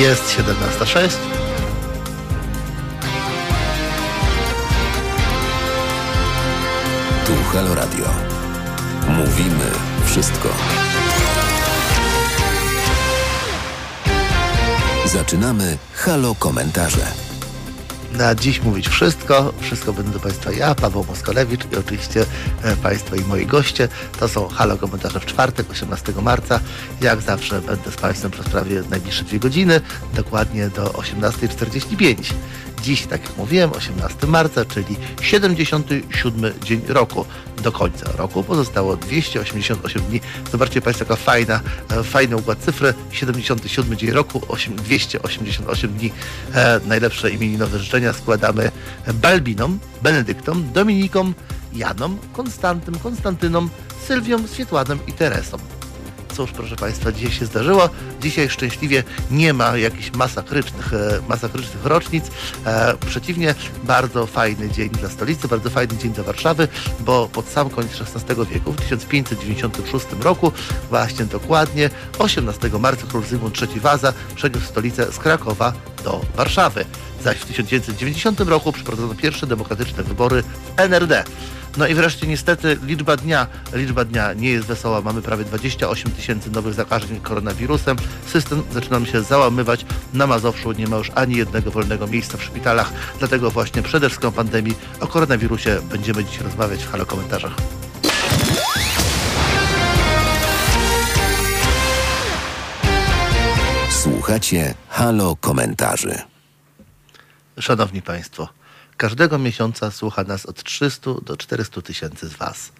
Jest 17.06. Tu Halo Radio. Mówimy wszystko. Zaczynamy Halo Komentarze. Na dziś mówić wszystko. Wszystko będę Państwa ja, Paweł Moskolewicz i oczywiście e, Państwo i moi goście. To są Halo Komentarze w czwartek, 18 marca. Jak zawsze będę z Państwem przez prawie najbliższe dwie godziny, dokładnie do 18.45. Dziś, tak jak mówiłem, 18 marca, czyli 77 dzień roku. Do końca roku pozostało 288 dni. Zobaczcie Państwo, jaka fajna, e, fajny układ cyfry. 77 dzień roku, 8, 288 dni. E, najlepsze imieninowe życzenia składamy Balbinom, Benedyktom, Dominikom, Janom, Konstantym, Konstantynom, Sylwią, Swietłanem i Teresą cóż, proszę Państwa, dzisiaj się zdarzyło. Dzisiaj szczęśliwie nie ma jakichś masakrycznych, e, masakrycznych rocznic. E, przeciwnie, bardzo fajny dzień dla stolicy, bardzo fajny dzień dla Warszawy, bo pod sam koniec XVI wieku, w 1596 roku, właśnie dokładnie 18 marca król Zygmunt III Waza przeniósł stolicę z Krakowa do Warszawy. Zaś w 1990 roku przeprowadzono pierwsze demokratyczne wybory w NRD. No i wreszcie niestety liczba dnia, liczba dnia nie jest wesoła. Mamy prawie 28 tysięcy nowych zakażeń koronawirusem. System zaczyna się załamywać. Na Mazowszu nie ma już ani jednego wolnego miejsca w szpitalach. Dlatego właśnie przed wszystkim pandemii o koronawirusie będziemy dziś rozmawiać w Halo Komentarzach. Słuchacie Halo Komentarzy. Szanowni Państwo, każdego miesiąca słucha nas od 300 do 400 tysięcy z Was.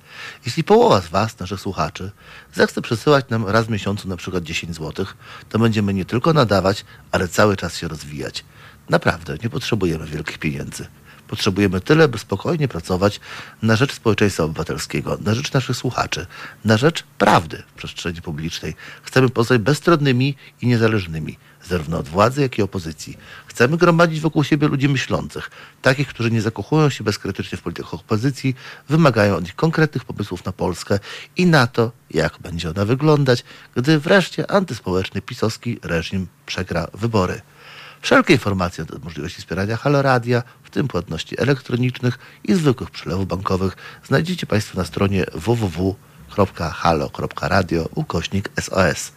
Jeśli połowa z Was, naszych słuchaczy, zechce przesyłać nam raz w miesiącu na przykład 10 zł, to będziemy nie tylko nadawać, ale cały czas się rozwijać. Naprawdę, nie potrzebujemy wielkich pieniędzy. Potrzebujemy tyle, by spokojnie pracować na rzecz społeczeństwa obywatelskiego, na rzecz naszych słuchaczy, na rzecz prawdy w przestrzeni publicznej. Chcemy pozostać bezstronnymi i niezależnymi, zarówno od władzy, jak i opozycji. Chcemy gromadzić wokół siebie ludzi myślących, takich, którzy nie zakochują się bezkrytycznie w politykach opozycji, wymagają od nich konkretnych pomysłów na Polskę i na to, jak będzie ona wyglądać, gdy wreszcie antyspołeczny pisowski reżim przegra wybory. Wszelkie informacje na możliwości wspierania Halo Radia, w tym płatności elektronicznych i zwykłych przelewów bankowych, znajdziecie Państwo na stronie www.halo.radio ukośnik SOS.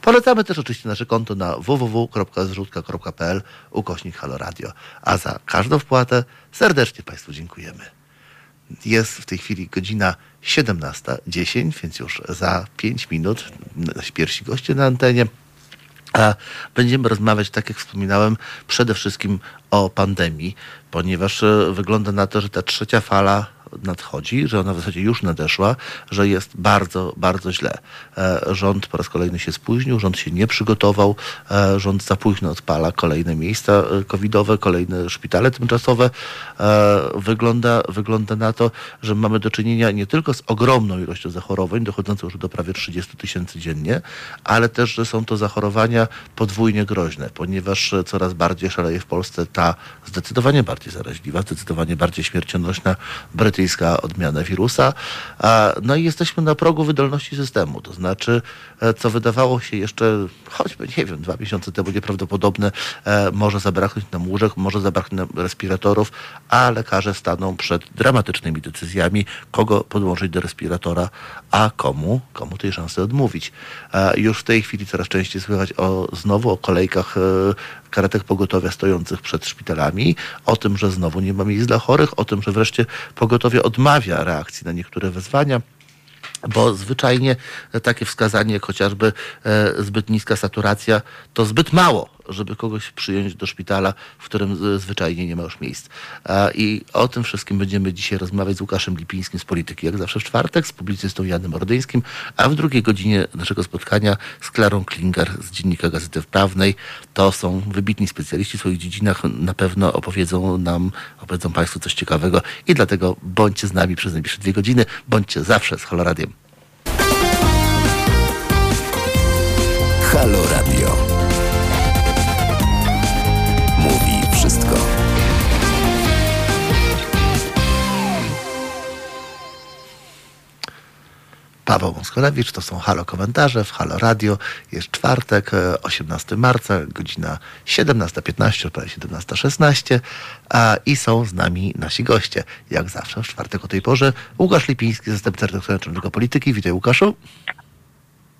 Polecamy też oczywiście nasze konto na www.zrzutka.pl ukośnik Halo Radio. A za każdą wpłatę serdecznie Państwu dziękujemy. Jest w tej chwili godzina 17.10, więc już za 5 minut nasi pierwsi goście na antenie. A będziemy rozmawiać, tak jak wspominałem, przede wszystkim o pandemii, ponieważ e, wygląda na to, że ta trzecia fala nadchodzi, że ona w zasadzie już nadeszła, że jest bardzo, bardzo źle. E, rząd po raz kolejny się spóźnił, rząd się nie przygotował, e, rząd za późno odpala kolejne miejsca e, covidowe, kolejne szpitale tymczasowe. Wygląda, wygląda na to, że mamy do czynienia nie tylko z ogromną ilością zachorowań, dochodzącą już do prawie 30 tysięcy dziennie, ale też, że są to zachorowania podwójnie groźne, ponieważ coraz bardziej szaleje w Polsce ta zdecydowanie bardziej zaraźliwa, zdecydowanie bardziej śmiercionośna brytyjska odmiana wirusa. No i jesteśmy na progu wydolności systemu, to znaczy, e, co wydawało się jeszcze choćby, nie wiem, dwa miesiące temu nieprawdopodobne, e, może zabraknąć nam łóżek, może zabraknąć respiratorów, a lekarze staną przed dramatycznymi decyzjami, kogo podłączyć do respiratora, a komu, komu tej szansy odmówić. Już w tej chwili coraz częściej słychać o, znowu o kolejkach e, karetek pogotowia stojących przed szpitalami, o tym, że znowu nie ma miejsc dla chorych, o tym, że wreszcie pogotowie odmawia reakcji na niektóre wezwania bo zwyczajnie takie wskazanie, jak chociażby e, zbyt niska saturacja, to zbyt mało, żeby kogoś przyjąć do szpitala, w którym zwyczajnie nie ma już miejsc. I o tym wszystkim będziemy dzisiaj rozmawiać z Łukaszem Lipińskim z Polityki, jak zawsze w czwartek, z publicystą Janem Ordyńskim, a w drugiej godzinie naszego spotkania z Klarą Klinger z Dziennika Gazety Wprawnej. To są wybitni specjaliści w swoich dziedzinach, na pewno opowiedzą nam, opowiedzą Państwu coś ciekawego i dlatego bądźcie z nami przez najbliższe dwie godziny, bądźcie zawsze z Haloradiem. Halo Radio. Paweł Moskolewicz, to są Halo Komentarze w Halo Radio. Jest czwartek, e, 18 marca, godzina 17.15, prawie 17.16 a, i są z nami nasi goście. Jak zawsze w czwartek o tej porze Łukasz Lipiński, zastępca redaktora naczelnego polityki. Witaj Łukaszu.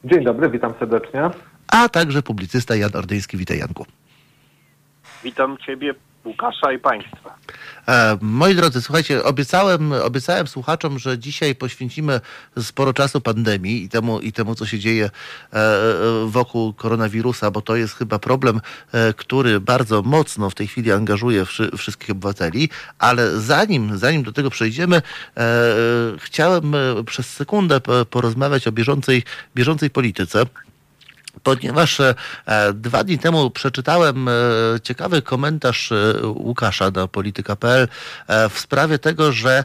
Dzień dobry, witam serdecznie. A także publicysta Jan Ordyński. Witaj Janku. Witam Ciebie, Łukasza i Państwa. E, moi drodzy, słuchajcie, obiecałem, obiecałem słuchaczom, że dzisiaj poświęcimy sporo czasu pandemii i temu, i temu co się dzieje e, wokół koronawirusa, bo to jest chyba problem, e, który bardzo mocno w tej chwili angażuje wszy, wszystkich obywateli, ale zanim, zanim do tego przejdziemy, e, chciałem e, przez sekundę po- porozmawiać o bieżącej, bieżącej polityce. Ponieważ e, dwa dni temu przeczytałem e, ciekawy komentarz e, Łukasza na polityka.pl w sprawie tego, że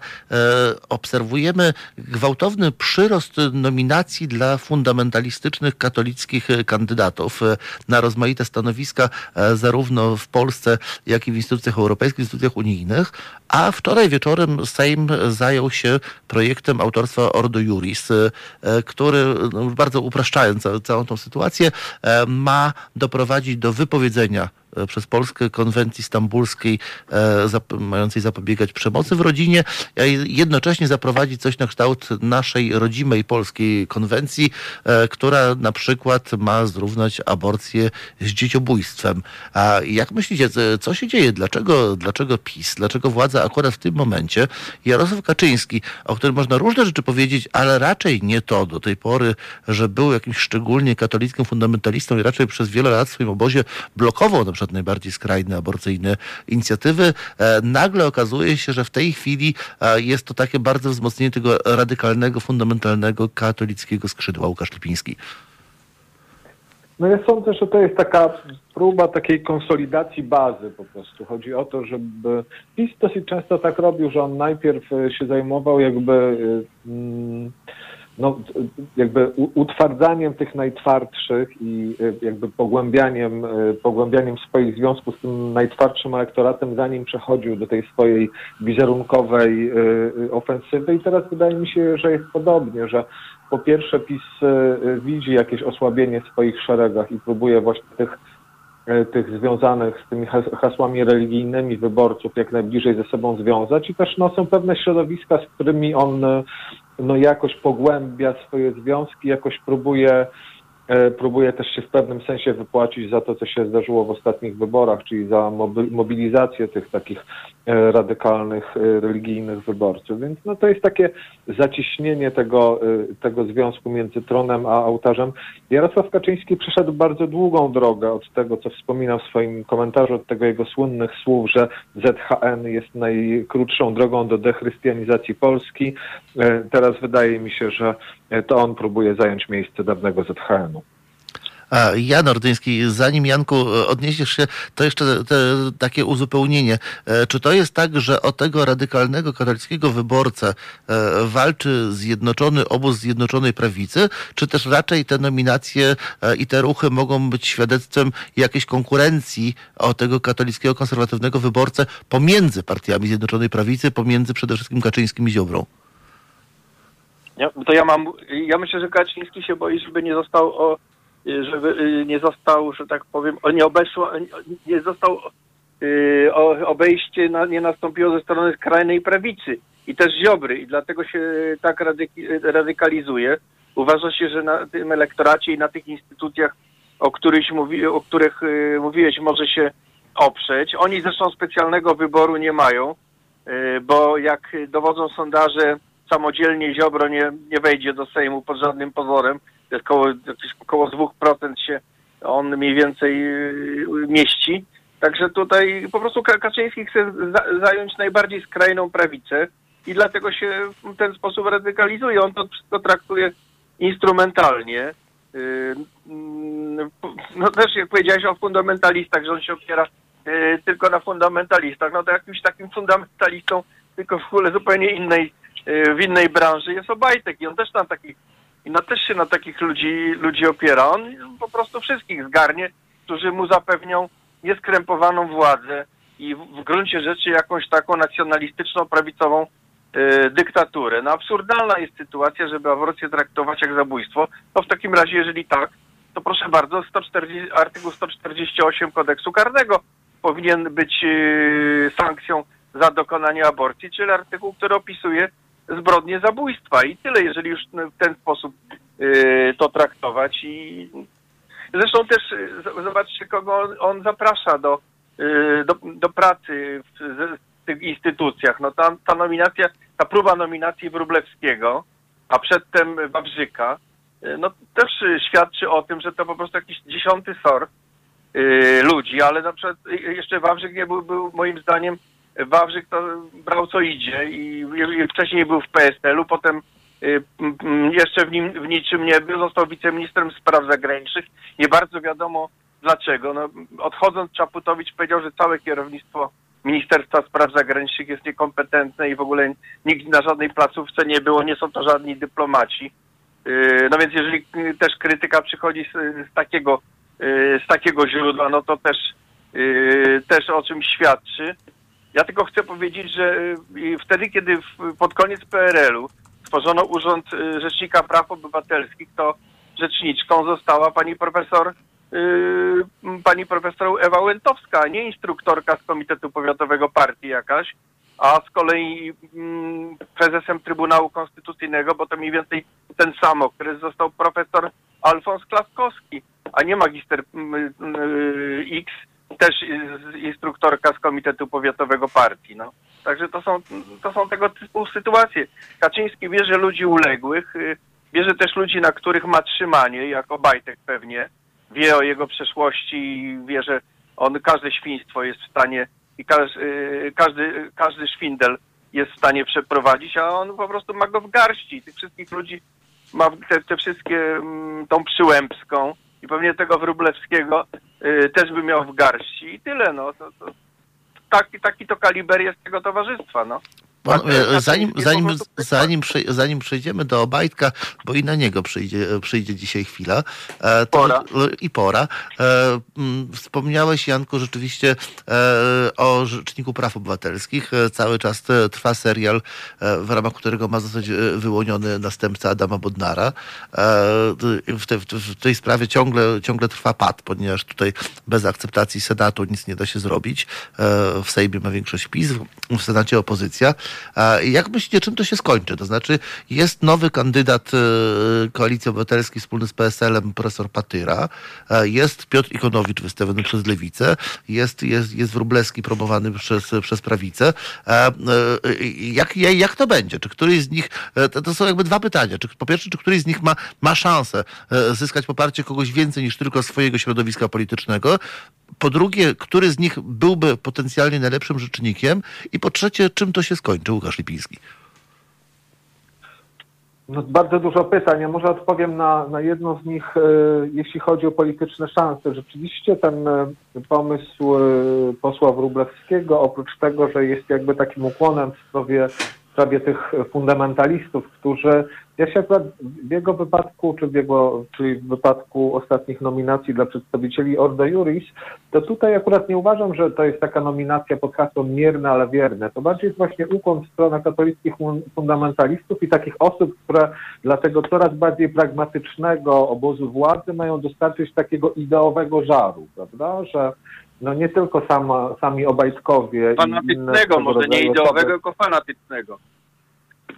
obserwujemy gwałtowny przyrost nominacji dla fundamentalistycznych katolickich kandydatów na rozmaite stanowiska zarówno w Polsce, jak i w instytucjach europejskich, instytucjach unijnych. A wczoraj wieczorem Sejm zajął się projektem autorstwa Ordo Juris, e, który, no, bardzo upraszczając ca- całą tą sytuację, e, ma doprowadzić do wypowiedzenia przez Polskę konwencji stambulskiej e, zap- mającej zapobiegać przemocy w rodzinie, a jednocześnie zaprowadzić coś na kształt naszej rodzimej polskiej konwencji, e, która na przykład ma zrównać aborcję z dzieciobójstwem. A jak myślicie, co- co się dzieje? Dlaczego, dlaczego PiS, dlaczego władza akurat w tym momencie, Jarosław Kaczyński, o którym można różne rzeczy powiedzieć, ale raczej nie to do tej pory, że był jakimś szczególnie katolickim fundamentalistą i raczej przez wiele lat w swoim obozie blokował na przykład najbardziej skrajne aborcyjne inicjatywy, e, nagle okazuje się, że w tej chwili e, jest to takie bardzo wzmocnienie tego radykalnego, fundamentalnego katolickiego skrzydła. Łukasz Lipiński. No ja sądzę, że to jest taka próba takiej konsolidacji bazy po prostu. Chodzi o to, żeby PiS dosyć często tak robił, że on najpierw e, się zajmował jakby mm, no, jakby utwardzaniem tych najtwardszych i e, jakby pogłębianiem, e, pogłębianiem swoich związków z tym najtwardszym elektoratem, zanim przechodził do tej swojej wizerunkowej e, ofensywy. I teraz wydaje mi się, że jest podobnie, że po pierwsze PiS widzi jakieś osłabienie w swoich szeregach i próbuje właśnie tych, tych związanych z tymi has- hasłami religijnymi wyborców jak najbliżej ze sobą związać i też no, są pewne środowiska, z którymi on no, jakoś pogłębia swoje związki, jakoś próbuje próbuje też się w pewnym sensie wypłacić za to, co się zdarzyło w ostatnich wyborach, czyli za mobilizację tych takich e, radykalnych, e, religijnych wyborców. Więc no, to jest takie zacieśnienie tego, e, tego związku między tronem a ołtarzem. Jarosław Kaczyński przeszedł bardzo długą drogę od tego, co wspominał w swoim komentarzu, od tego jego słynnych słów, że ZHN jest najkrótszą drogą do dechrystianizacji Polski. E, Teraz wydaje mi się, że e, to on próbuje zająć miejsce dawnego ZHN-u. A Jan Ordyński, zanim Janku e, odniesiesz się, to jeszcze te, takie uzupełnienie. E, Czy to jest tak, że o tego radykalnego katolickiego wyborcę e, walczy zjednoczony obóz Zjednoczonej Prawicy, czy też raczej te nominacje e, i te ruchy mogą być świadectwem jakiejś konkurencji o tego katolickiego konserwatywnego wyborcę pomiędzy partiami Zjednoczonej Prawicy, pomiędzy przede wszystkim Kaczyńskim i Ziobrą? Ja, to ja mam, ja myślę, że Kaczyński się boi, żeby nie został, o, żeby y, nie został, że tak powiem, nie obeszło, nie został, y, obejście na, nie nastąpiło ze strony skrajnej prawicy i też Ziobry i dlatego się tak radyki, radykalizuje. Uważa się, że na tym elektoracie i na tych instytucjach, o mówi, o których y, mówiłeś, może się oprzeć. Oni zresztą specjalnego wyboru nie mają, bo jak dowodzą sondaże, samodzielnie Ziobro nie, nie wejdzie do Sejmu pod żadnym pozorem. To około 2% się on mniej więcej yy, mieści. Także tutaj po prostu Ka- Kaczyński chce za, zająć najbardziej skrajną prawicę i dlatego się w ten sposób radykalizuje. On to wszystko traktuje instrumentalnie. Yy, mm, No też jak powiedziałeś o fundamentalistach, że on się opiera yy, tylko na fundamentalistach. No to jakimś takim fundamentalistą, tylko w ogóle zupełnie innej w innej branży jest Obajtek i on też na takich, i no też się na takich ludzi, ludzi opiera. On po prostu wszystkich zgarnie, którzy mu zapewnią nieskrępowaną władzę i w, w gruncie rzeczy jakąś taką nacjonalistyczną, prawicową e, dyktaturę. No absurdalna jest sytuacja, żeby aborcję traktować jak zabójstwo. No w takim razie, jeżeli tak, to proszę bardzo, 140, artykuł 148 kodeksu karnego powinien być e, sankcją za dokonanie aborcji, czyli artykuł, który opisuje zbrodnie zabójstwa. I tyle, jeżeli już w ten sposób e, to traktować. I zresztą też z- zobaczcie, kogo on, zaprasza do, e, do, do pracy w, w tych instytucjach. No ta, ta nominacja, ta próba nominacji Wróblewskiego, a przedtem Wawrzyka, no też świadczy o tym, że to po prostu jakiś dziesiąty sort y, ludzi, ale na przykład y, jeszcze Wawrzyk nie był, był moim zdaniem, Wawrzyk to brał co idzie i, wcześniej był w PSL-u, potem y, jeszcze w, nim, w niczym nie był, został wiceministrem spraw zagranicznych. Nie bardzo wiadomo dlaczego. No, odchodząc Czaputowicz powiedział, że całe kierownictwo Ministerstwa Spraw Zagranicznych jest niekompetentne i w ogóle nikt na żadnej placówce nie było, nie są to żadni dyplomaci. Yy, No więc jeżeli yy, też krytyka przychodzi z, z takiego z takiego źródła, no to też też o czym świadczy. Ja tylko chcę powiedzieć, że yy, wtedy, kiedy pod koniec PRL-u stworzono Urząd yy, Rzecznika Praw Obywatelskich, to rzeczniczką została pani profesor yy, pani profesor Ewa Łętowska, nie instruktorka z Komitetu Powiatowego Partii jakaś, a z kolei mm, prezesem Trybunału Konstytucyjnego, bo to mniej więcej ten sam okres został profesor Alfons Klaskowski, a nie magister y, X, też instruktorka z Komitetu Powiatowego Partii. No. Także to są, to są tego typu sytuacje. Kaczyński bierze ludzi uległych, y, bierze też ludzi, na których ma trzymanie, jako Bajtek pewnie, wie o jego przeszłości i wie, że on każde świństwo jest w stanie i każ, y, każdy, każdy szwindel jest w stanie przeprowadzić, a on po prostu ma go w garści. Tych wszystkich ludzi ma te, te wszystkie, mm, tą przyłębską i pewnie tego Wróblewskiego y, też by miał w garści i tyle, no. To, to, taki, taki to kaliber jest tego towarzystwa, no. Panowie, Kaczyński zanim, zanim, zanim, zanim przejdziemy do Obajtka, bo i na niego przyjdzie, przyjdzie dzisiaj chwila e, to, Pora. i pora. E, wspomniałeś, Janku, rzeczywiście e, o Rzeczniku Praw Obywatelskich. E, cały czas e, trwa serial, e, w ramach którego ma zostać e, wyłoniony następca Adama Bodnara. E, w, te, w, tej sprawie ciągle, ciągle trwa pad, ponieważ tutaj bez akceptacji Senatu nic nie da się zrobić. E, w Sejmie ma większość PiS, w Senacie opozycja. Jak myślicie, czym to się skończy? To znaczy, jest nowy kandydat e, Koalicji Obywatelskiej wspólny z PSL-em, profesor Patyra, e, jest Piotr Ikonowicz wystawiony przez Lewicę, jest, jest, jest Wróblewski promowany przez, przez Prawicę. E, Jak, jak, to będzie? Czy któryś z nich, to, są jakby dwa pytania. Czy, po pierwsze, czy któryś z nich ma, ma szansę zyskać poparcie kogoś więcej niż tylko swojego środowiska politycznego? Po drugie, który z nich byłby potencjalnie najlepszym rzecznikiem? I po trzecie, czym to się skończy, Łukasz Lipiński? No, bardzo dużo pytań. Ja może odpowiem na, na jedno z nich, e, jeśli chodzi o polityczne szanse. Rzeczywiście ten e, pomysł e, posła Wróblewskiego, oprócz tego, że jest jakby takim ukłonem w sprawie, sprawie tych fundamentalistów, którzy, ja się akurat w jego wypadku, czy w jego, czyli w wypadku ostatnich nominacji dla przedstawicieli Ordo Juris, to tutaj akurat nie uważam, że to jest taka nominacja pod hasłem mierne, ale wierne. To bardziej jest właśnie ukłon w stronę katolickich fun- fundamentalistów i takich osób, które dla tego coraz bardziej pragmatycznego obozu władzy mają dostarczyć takiego ideowego żaru, prawda? Że no nie tylko sama, sami Obajtkowie Fanatycznego, może nie ideowego, tylko fanatycznego.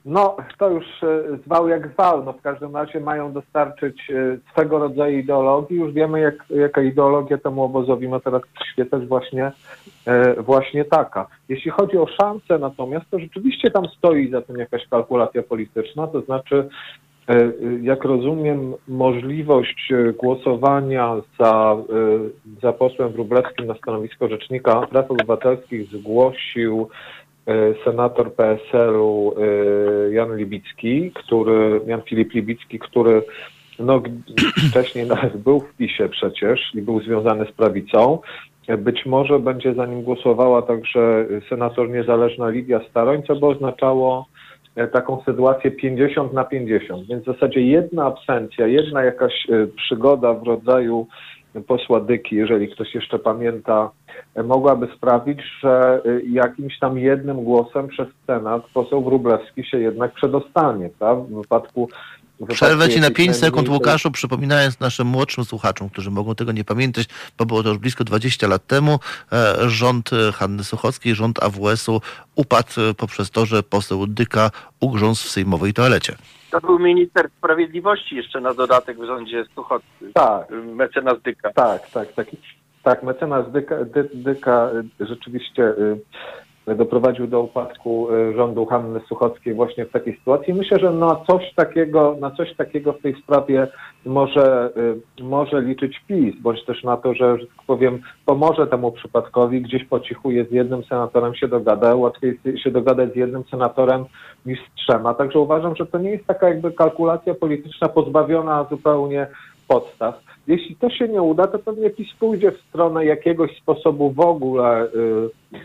no, to już e, zwał jak zwał. No, w każdym razie mają dostarczyć e, swego rodzaju ideologii. Już wiemy, jak, jaka ideologia temu obozowi ma teraz przyświecać właśnie, e, właśnie taka. Jeśli chodzi o szanse natomiast, to rzeczywiście tam stoi za tym jakaś kalkulacja polityczna, to znaczy jak rozumiem, możliwość e, głosowania za, e, za posłem Wróblewskim na stanowisko Rzecznika Praw Obywatelskich zgłosił e, senator PSL-u e, Jan Libicki, który, Jan Filip Libicki, który no, wcześniej nawet był w PiSie przecież i był związany z prawicą. E, Być może będzie za nim głosowała także senator niezależna Lidia Staroń, co by oznaczało e, taką sytuację 50 na 50. Więc w zasadzie jedna absencja, jedna jakaś e, przygoda w rodzaju posła Dyki, jeżeli ktoś jeszcze pamięta, mogłaby sprawić, że jakimś tam jednym głosem przez Senat poseł Wróblewski się jednak przedostanie, tak? W wypadku Przerwę ci na 5 sekund, Łukaszu, przypominając naszym młodszym słuchaczom, którzy mogą tego nie pamiętać, bo było to już blisko 20 lat temu, e, rząd Hanny Suchockiej, rząd AWS-u upadł poprzez to, że poseł Dyka ugrzązł w sejmowej toalecie. To był minister sprawiedliwości jeszcze na dodatek w rządzie Suchockiej. Tak. Mecenas Dyka. Tak, tak, tak. Tak, mecenas Dyka, Dy, Dyka rzeczywiście doprowadził do upadku e, rządu Hanny Suchockiej właśnie w takiej sytuacji. Myślę, że na coś takiego, na coś takiego w tej sprawie może, e, może liczyć PiS, bądź też na to, że, że tak powiem, pomoże temu przypadkowi, gdzieś po cichu jest z jednym senatorem się dogada, łatwiej się dogadać z jednym senatorem niż z trzema. Także uważam, że to nie jest taka jakby kalkulacja polityczna pozbawiona zupełnie podstaw. Jeśli to się nie uda, to pewnie PiS pójdzie w stronę jakiegoś sposobu w ogóle yy,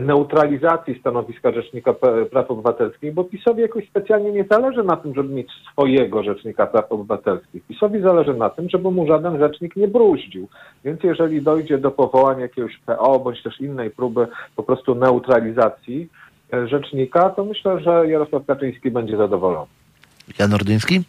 neutralizacji stanowiska Rzecznika Praw Obywatelskich, bo PiSowi jakoś specjalnie nie zależy na tym, żeby mieć swojego Rzecznika Praw Obywatelskich. PiSowi zależy na tym, żeby mu żaden rzecznik nie bruździł. Więc jeżeli dojdzie do powołania jakiegoś PO bądź też innej próby po prostu neutralizacji e, rzecznika, to myślę, że Jarosław Kaczyński będzie zadowolony. Jan Ordyński?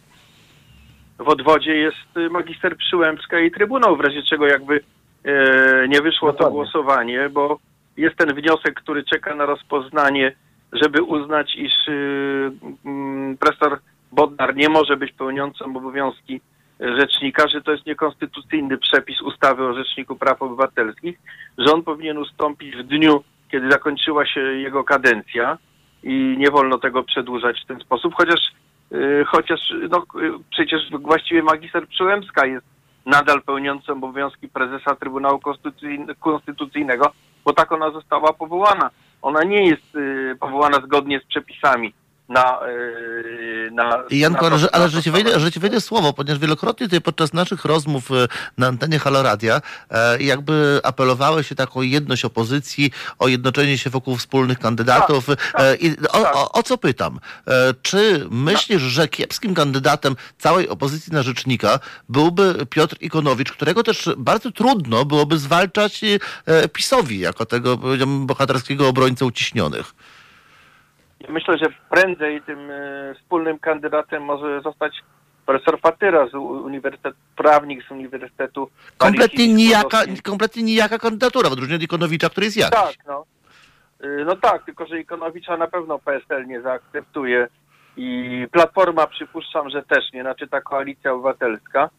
W odwodzie jest y, magister Przyłębska i Trybunał, w razie czego jakby e, nie wyszło Dokładnie. to głosowanie, bo jest ten wniosek, który czeka na rozpoznanie, żeby uznać, iż yy, profesor Bodnar nie może być pełniącym obowiązki rzecznika, że to jest niekonstytucyjny przepis ustawy o Rzeczniku Praw Obywatelskich, że on powinien ustąpić w dniu, kiedy zakończyła się jego kadencja i nie wolno tego przedłużać w ten sposób, chociaż, yy, chociaż no, yy, przecież właściwie magister Przyłębska jest nadal pełniącym obowiązki prezesa Trybunału Konstytucyjnego, bo tak ona została powołana. Ona nie jest y, powołana zgodnie z przepisami na, y, na na to, ale, że, ci wejdzie, że ci wejdzie słowo, ponieważ wielokrotnie tutaj podczas naszych rozmów y, na antenie Haloradia e, jakby apelowały się taką jedność opozycji, o jednoczenie się wokół wspólnych kandydatów. Tak, tak, e, I o, tak. o, o, co pytam? E, czy myślisz, że kiepskim kandydatem całej opozycji na rzecznika byłby Piotr Ikonowicz, którego też bardzo trudno byłoby zwalczać PiSowi jako tego bohaterskiego obrońcę uciśnionych? Myślę, że prędzej tym e, wspólnym kandydatem może zostać profesor Patyra z Uniwersytetu, prawnik z Uniwersytetu Kompletnie nijaka, kompletnie nijaka kandydatura, w odróżnieniu od Ikonowicza, który jest jakiś. Tak, no. E, no tak, tylko że Ikonowicza na pewno PSL nie zaakceptuje i Platforma przypuszczam, że też nie, znaczy ta koalicja obywatelska.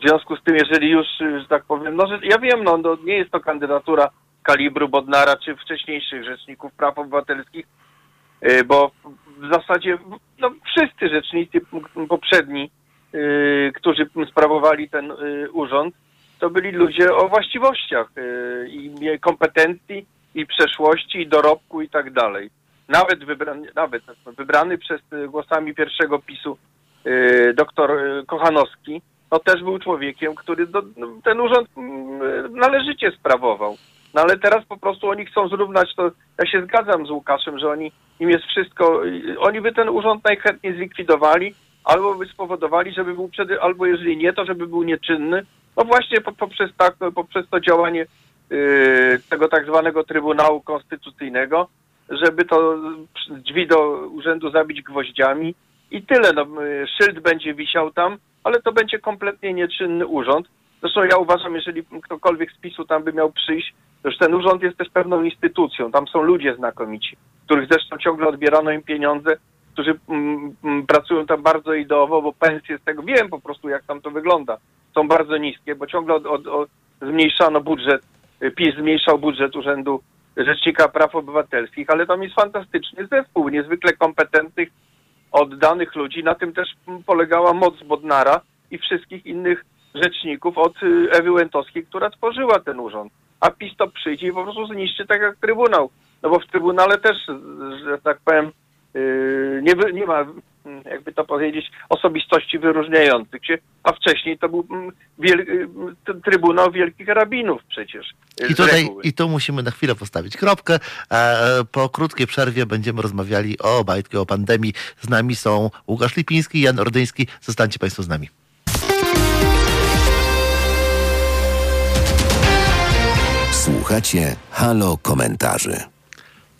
W związku z tym, jeżeli już, że tak powiem, no że ja wiem, no, no nie jest to kandydatura kalibru Bodnara czy wcześniejszych rzeczników praw obywatelskich, bo w zasadzie no, wszyscy rzecznicy poprzedni, y, którzy sprawowali ten y, urząd, to byli ludzie o właściwościach i kompetencji, i przeszłości, i dorobku i tak dalej. Nawet wybrany, nawet wybrany przez głosami pierwszego PiSu doktor Kochanowski, no też był człowiekiem, który do, no, ten urząd należycie sprawował. No ale teraz po prostu oni chcą zrównać to. Ja się zgadzam z Łukaszem, że oni im jest wszystko. Oni by ten urząd najchętniej zlikwidowali, albo by spowodowali, żeby był przed, albo jeżeli nie, to żeby był nieczynny. No właśnie poprzez, tak, poprzez to działanie yy, tego tak zwanego Trybunału Konstytucyjnego, żeby to drzwi do urzędu zabić gwoździami i tyle. No, szyld będzie wisiał tam, ale to będzie kompletnie nieczynny urząd. Zresztą ja uważam, jeżeli ktokolwiek z PiSu tam by miał przyjść, Toż ten urząd jest też pewną instytucją. Tam są ludzie znakomici, których zresztą ciągle odbierano im pieniądze, którzy mm, mm, pracują tam bardzo ideowo, bo pensje z tego, wiem po prostu jak tam to wygląda, są bardzo niskie, bo ciągle od, od, od zmniejszano budżet, PiS zmniejszał budżet Urzędu Rzecznika Praw Obywatelskich, ale tam jest fantastyczny zespół, niezwykle kompetentnych, oddanych ludzi. Na tym też polegała moc Bodnara i wszystkich innych rzeczników od y, Ewy Łętowskiej, która tworzyła ten urząd a PiS to przyjdzie i po prostu zniszczy tak jak Trybunał. No bo w Trybunale też, że tak powiem, yy, nie, nie ma, mm, jakby to powiedzieć, osobistości wyróżniających się, a wcześniej to był mm, wiel, y, Trybunał Wielkich Rabinów przecież. Y, I tutaj, I tu musimy na chwilę postawić kropkę. Po krótkiej przerwie będziemy rozmawiali o bajtki, o pandemii. Z nami są Łukasz Lipiński, Jan Ordyński. Zostańcie Państwo z nami. Słuchacie Halo Komentarzy.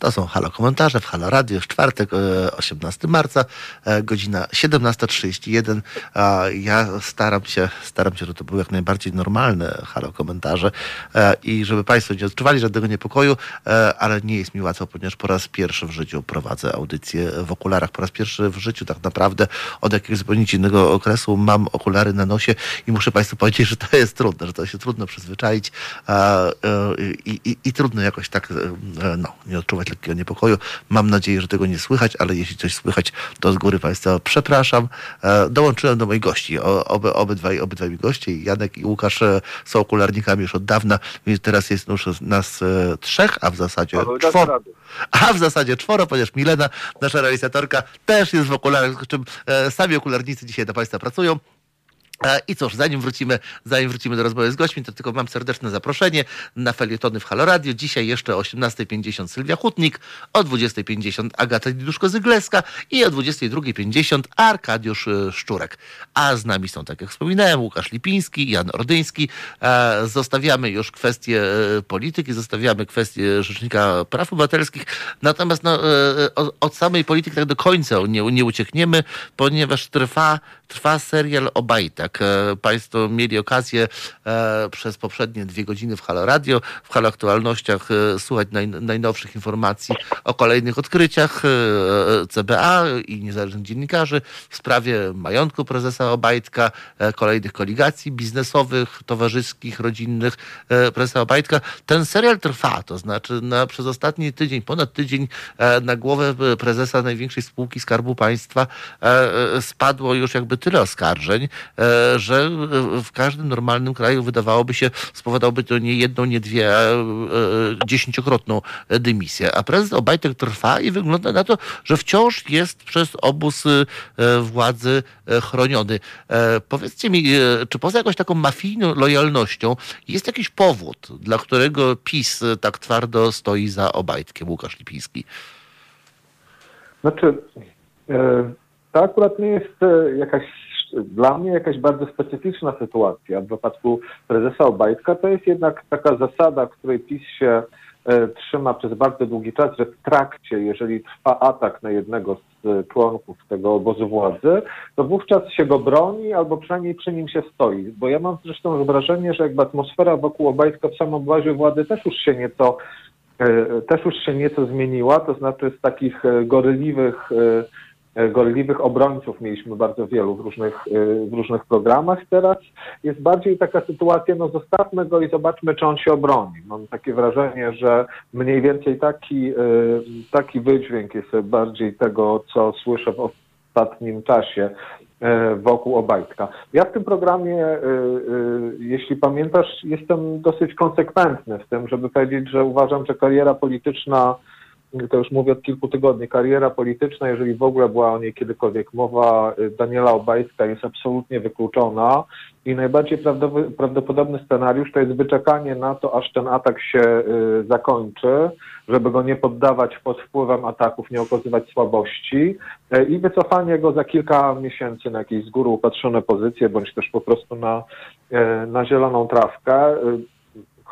To są Halo Komentarze w Halo Radio. Jest czwartek, e, 18 marca, e, godzina 17.31. A Ja staram się, staram się, żeby to były jak najbardziej normalne Halo Komentarze e, i żeby Państwo nie odczuwali żadnego niepokoju, e, ale nie jest mi łatwo, ponieważ po raz pierwszy w życiu prowadzę audycję w okularach. Po raz pierwszy w życiu tak naprawdę od jakiegoś zupełnie innego okresu mam okulary na nosie i muszę Państwu powiedzieć, że to jest trudne, że to się trudno przyzwyczaić e, i, i, i trudno jakoś tak e, no, nie odczuwać lekkiego niepokoju. Mam nadzieję, że tego nie słychać, ale jeśli coś słychać, to z góry Państwa przepraszam. E, Dołączyłem do moich gości. Oby, obydwaj, obydwaj mi goście, Janek i Łukasz e, są okularnikami już od dawna, więc teraz jest już nas e, trzech, a w zasadzie czworo. A w zasadzie czworo, ponieważ Milena, nasza realizatorka, też jest w okularach, z czym sami okularnicy dzisiaj dla Państwa pracują. E, I cóż, zanim wrócimy, zanim wrócimy do rozmowy z gośćmi, to tylko mam serdeczne zaproszenie na felietony w Halo Radio. Dzisiaj jeszcze o 18.50 Sylwia Hutnik, o 20.50 Agata Diduszko-Zygleska i o 22.50 Arkadiusz e, Szczurek. A z nami są, tak jak wspominałem, Łukasz Lipiński, Jan Ordyński. E, Zostawiamy już kwestie polityki, zostawiamy kwestie Rzecznika Praw Obywatelskich. Natomiast no, od samej polityki tak do końca nie, nie uciekniemy, ponieważ trwa, trwa serial Obajtek. E, Państwo mieli okazję e, przez poprzednie dwie godziny w Halo Radio, w Halo Aktualnościach e, słuchać naj, najnowszych informacji o kolejnych odkryciach CBA i niezależnych dziennikarzy w sprawie majątku prezesa Obajtka, kolejnych koligacji biznesowych, towarzyskich, rodzinnych prezesa Obajtka. Ten serial trwa, to znaczy na, przez ostatni tydzień, ponad tydzień na głowę prezesa największej spółki Skarbu Państwa spadło już jakby tyle oskarżeń, że w każdym normalnym kraju wydawałoby się, spowodowałoby to nie jedną, nie dwie, a e, dziesięciokrotną dymisję. A prezes Obajtek trwa i wygląda na to, że wciąż jest przez obóz e, władzy e, chroniony. Powiedzcie mi, czy poza jakąś taką mafijną lojalnością jest jakiś powód, dla którego PiS tak twardo stoi za Obajtkiem, Łukasz Lipiński? Znaczy, to akurat nie jest jakaś, dla mnie jakaś bardzo specyficzna sytuacja. W wypadku prezesa Obajtka to jest jednak taka zasada, której PiS się e, trzyma przez bardzo długi czas, że w trakcie, jeżeli trwa atak na jednego z e, członków tego obozu władzy, to wówczas się go broni albo przynajmniej przy nim się stoi. Bo ja mam zresztą wrażenie, że jakby atmosfera wokół Obajtka w samym obozie władzy też już się nieco e, też już się nieco zmieniła, to znaczy z takich e, gorliwych, e, gorliwych obrońców mieliśmy bardzo wielu w różnych, e, w różnych programach. Teraz jest bardziej taka sytuacja, no zostawmy go i zobaczmy, czy on się obroni. Mam takie wrażenie, że mniej więcej taki, e, taki wydźwięk jest bardziej tego, co słyszę w ostatnim czasie wokół Obajtka. Ja w tym programie, jeśli pamiętasz, jestem dosyć konsekwentny w tym, żeby powiedzieć, że uważam, że kariera polityczna, to już mówię od kilku tygodni, kariera polityczna, jeżeli w ogóle była o niej kiedykolwiek mowa, e, Daniela Obajtka jest absolutnie wykluczona i najbardziej prawdopodobny scenariusz to jest wyczekanie na to, aż ten atak się e, zakończy, żeby go nie poddawać pod wpływem ataków, nie okazywać słabości e, i wycofanie go za kilka miesięcy na jakieś z góry upatrzone pozycje, bądź też po prostu na, na zieloną trawkę.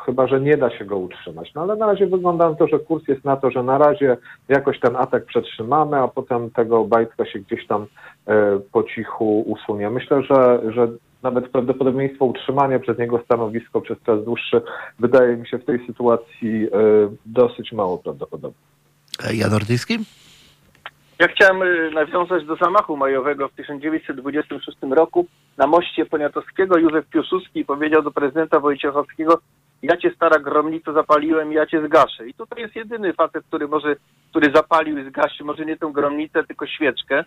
Chyba, że nie da się go utrzymać. No ale na razie wygląda na to, że kurs jest na to, że na razie jakoś ten atak przetrzymamy, a potem tego bajtka się gdzieś tam e, po cichu usunie. Myślę, że, że nawet prawdopodobieństwo utrzymania przez niego stanowisko przez czas dłuższy wydaje mi się w tej sytuacji e, dosyć mało prawdopodobne. E, Jan Ordyński? Ja chciałem nawiązać do zamachu majowego w 1926 roku na moście Poniatowskiego. Józef Piłsudski powiedział do prezydenta Wojciechowskiego ja cię stara gromnico zapaliłem, ja cię zgaszę. I tutaj jest jedyny facet, który może, który zapalił i zgasił, może nie tę gromnicę, tylko świeczkę.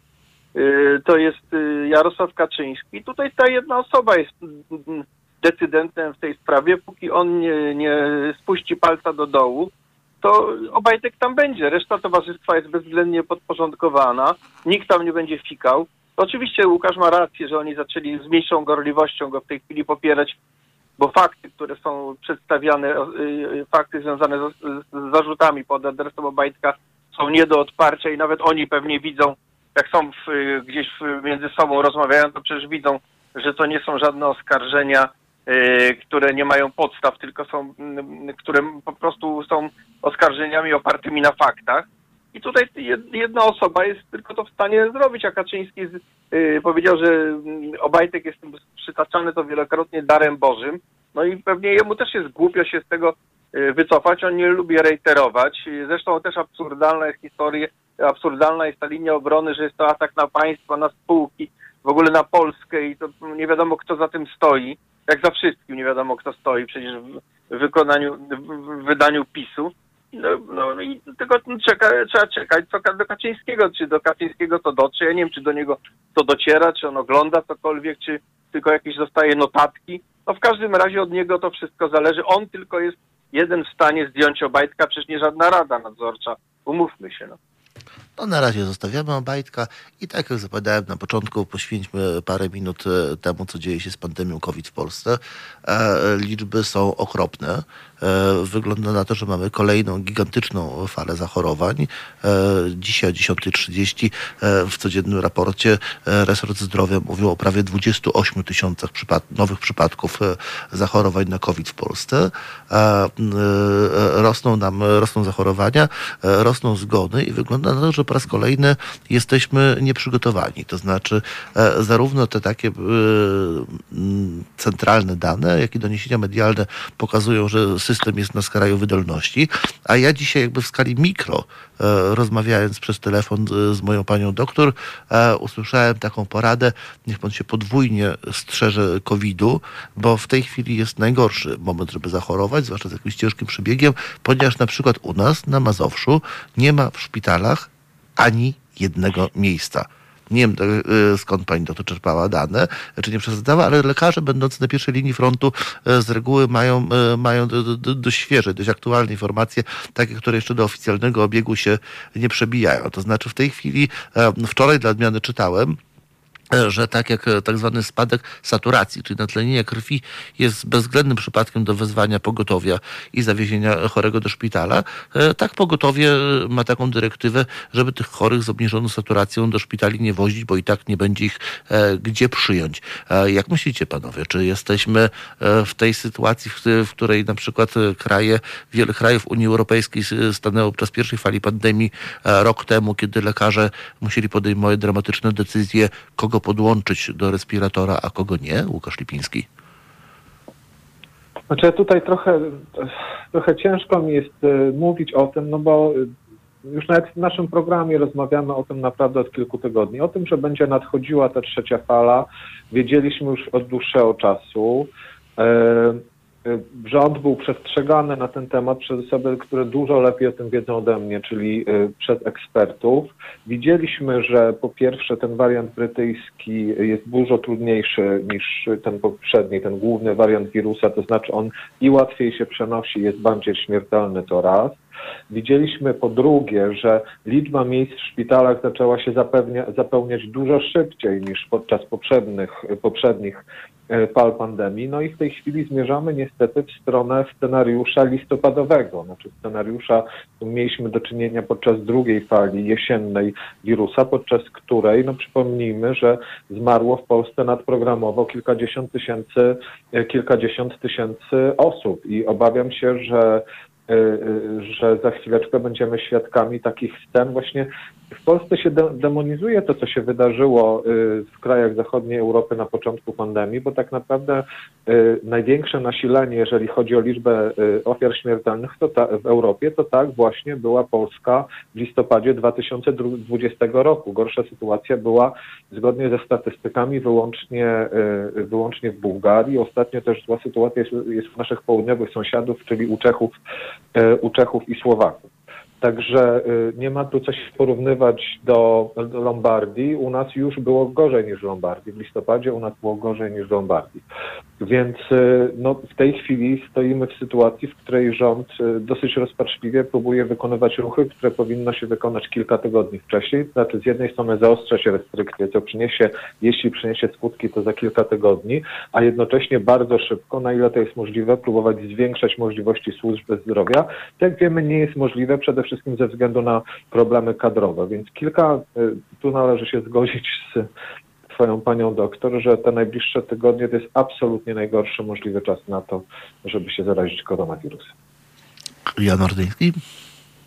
Y, To jest y, Jarosław Kaczyński. Tutaj ta jedna osoba jest mm, decydentem w tej sprawie. Póki on nie, nie spuści palca do dołu, to Obajtek tam będzie. Reszta towarzystwa jest bezwzględnie podporządkowana. Nikt tam nie będzie fikał. Oczywiście Łukasz ma rację, że oni zaczęli z mniejszą gorliwością go w tej chwili popierać, bo fakty, które są przedstawiane, y, y, fakty związane z, z zarzutami pod adresem Obajtka są nie do odparcia i nawet oni pewnie widzą, jak są w, gdzieś w, między sobą rozmawiają, to przecież widzą, że to nie są żadne oskarżenia które nie mają podstaw, tylko są, które po prostu są oskarżeniami opartymi na faktach. I tutaj jed- jedna osoba jest tylko to w stanie zrobić, a Kaczyński y, powiedział, że mm, Obajtek jest przytaczany to wielokrotnie darem Bożym. No i pewnie jemu też jest głupio się z tego y, wycofać. On nie lubi reiterować. Zresztą też absurdalna jest historia, absurdalna jest ta linia obrony, że jest to atak na państwo, na spółki, w ogóle na Polskę i to nie wiadomo kto za tym stoi. Jak za wszystkim nie wiadomo kto stoi przecież w wykonaniu, w wydaniu PiSu. No, no i tylko czeka, trzeba czekać co do Kaczyńskiego, czy do Kaczyńskiego to dotrze. Ja nie wiem, czy do niego to dociera, czy on ogląda cokolwiek, czy tylko jakieś dostaje notatki. No w każdym razie od niego to wszystko zależy. On tylko jest jeden w stanie zdjąć Obajtka, przecież nie żadna rada nadzorcza. Umówmy się. No. No na razie zostawiamy Obajtka i tak jak zapowiadałem na początku, poświęćmy parę minut e, temu, co dzieje się z pandemią COVID w Polsce. E, liczby są okropne. E, wygląda na to, że mamy kolejną gigantyczną falę zachorowań. E, dzisiaj o 10.30 e, w codziennym raporcie resort zdrowia mówił o prawie 28 tysiącach nowych przypadków zachorowań na COVID w Polsce. Rosną nam, rosną zachorowania, rosną zgony i wygląda na to, że po raz kolejny jesteśmy nieprzygotowani. To znaczy zarówno te takie centralne dane, jak i doniesienia medialne pokazują, że system jest na skraju wydolności, a ja dzisiaj jakby w skali mikro, e, rozmawiając przez telefon z, moją panią doktor, e, usłyszałem taką poradę, niech pan się podwójnie strzeże COVID-u, bo w tej chwili jest najgorszy moment, żeby zachorować, zwłaszcza z jakimś ciężkim przebiegiem, ponieważ na przykład u nas na Mazowszu nie ma w szpitalach ani jednego miejsca. Nie wiem, e, skąd pani doktor czerpała dane, czy nie przesadzała, ale lekarze będący na pierwszej linii frontu e, z reguły mają, e, mają do, do, do, dość świeże, dość aktualne informacje, takie, które jeszcze do oficjalnego obiegu się nie przebijają. To znaczy w tej chwili, e, wczoraj dla odmiany czytałem, e, że tak jak e, tak zwany spadek saturacji, czyli natlenienia krwi jest bezwzględnym przypadkiem do wezwania pogotowia i zawiezienia chorego do szpitala, e, tak pogotowie e, ma taką dyrektywę, żeby tych chorych z obniżoną saturacją do szpitali nie wozić, bo i tak nie będzie ich e, gdzie przyjąć. E, Jak myślicie panowie, czy jesteśmy e, w tej sytuacji, w, której na przykład e, kraje, wiele krajów Unii Europejskiej stanęło podczas pierwszej fali pandemii e, rok temu, kiedy lekarze musieli podejmować dramatyczne decyzje, kogo podłączyć do respiratora, a kogo nie? Łukasz Lipiński. Znaczy tutaj trochę, trochę ciężko mi jest e, mówić o tym, no bo e, już nawet w naszym programie rozmawiamy o tym naprawdę od kilku tygodni. O tym, że będzie nadchodziła ta trzecia fala, wiedzieliśmy już od dłuższego czasu. E, Rząd był przestrzegany na ten temat przez osoby, które dużo lepiej o tym wiedzą ode mnie, czyli e, przez ekspertów. Widzieliśmy, że po pierwsze ten wariant brytyjski jest dużo trudniejszy niż ten poprzedni, ten główny wariant wirusa, to znaczy on i łatwiej się przenosi, jest bardziej śmiertelny to raz. Widzieliśmy po drugie, że liczba miejsc w szpitalach zaczęła się zapewnia, zapełniać dużo szybciej niż podczas poprzednich, poprzednich fal pandemii. No i w tej chwili zmierzamy niestety w stronę scenariusza listopadowego, znaczy scenariusza, mieliśmy do czynienia podczas drugiej fali jesiennej wirusa, podczas której, no przypomnijmy, że zmarło w Polsce nadprogramowo kilkadziesiąt tysięcy, e, kilkadziesiąt tysięcy osób i obawiam się, że że za chwileczkę będziemy świadkami takich scen. Właśnie w Polsce się de- demonizuje to, co się wydarzyło y, w krajach zachodniej Europy na początku pandemii, bo tak naprawdę y, największe nasilenie, jeżeli chodzi o liczbę y, ofiar śmiertelnych w Europie, to tak właśnie była Polska w listopadzie 2020 roku. Gorsza sytuacja była zgodnie ze statystykami wyłącznie, wyłącznie w Bułgarii. Ostatnio też zła sytuacja jest, jest u naszych południowych sąsiadów, czyli u Czechów, u Czechów i Słowaków. Także y, nie ma tu co się porównywać do, do Lombardii. U nas już było gorzej niż w Lombardii. W listopadzie u nas było gorzej niż w Lombardii. Więc y, no, w tej chwili stoimy w sytuacji, w której rząd y, dosyć rozpaczliwie próbuje wykonywać ruchy, które powinno się wykonać kilka tygodni wcześniej. Znaczy z jednej strony zaostrza się restrykcje, co przyniesie, jeśli przyniesie skutki, to za kilka tygodni, a jednocześnie bardzo szybko, na ile to jest możliwe, próbować zwiększać możliwości służby zdrowia. To jak wiemy nie jest możliwe przede wszystkim ze względu na problemy kadrowe, więc kilka, y, tu należy się zgodzić z twoją panią doktor, że te najbliższe tygodnie to jest absolutnie najgorszy możliwy czas na to, żeby się zarazić koronawirusem. Jan Ordyński?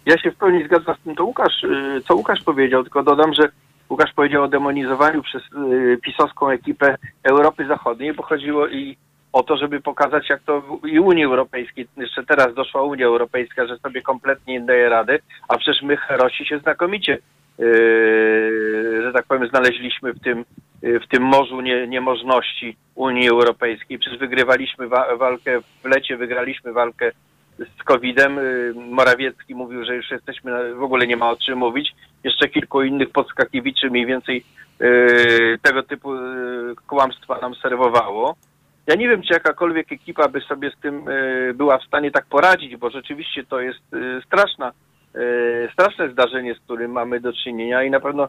Ja się w pełni zgadzam z tym, co Łukasz, y, co Łukasz powiedział, tylko dodam, że Łukasz powiedział o demonizowaniu przez y, pisowską ekipę Europy Zachodniej, bo chodziło i o to, żeby pokazać, jak to i Unii Europejskiej, jeszcze teraz doszła Unia Europejska, że sobie kompletnie nie daje rady, a przecież my Herosi się znakomicie, yy, że tak powiem, znaleźliśmy w tym, w tym morzu nie, niemożności Unii Europejskiej. Przecież wygrywaliśmy wa- walkę w lecie, wygraliśmy walkę z COVID-em. Yy, Morawiecki mówił, że już jesteśmy, w ogóle nie ma o czym mówić. Jeszcze kilku innych podskakiwiczy mniej więcej yy, tego typu yy, kłamstwa nam serwowało. Ja nie wiem, czy jakakolwiek ekipa by sobie z tym y, była w stanie tak poradzić, bo rzeczywiście to jest y, straszna, y, straszne zdarzenie, z którym mamy do czynienia i na pewno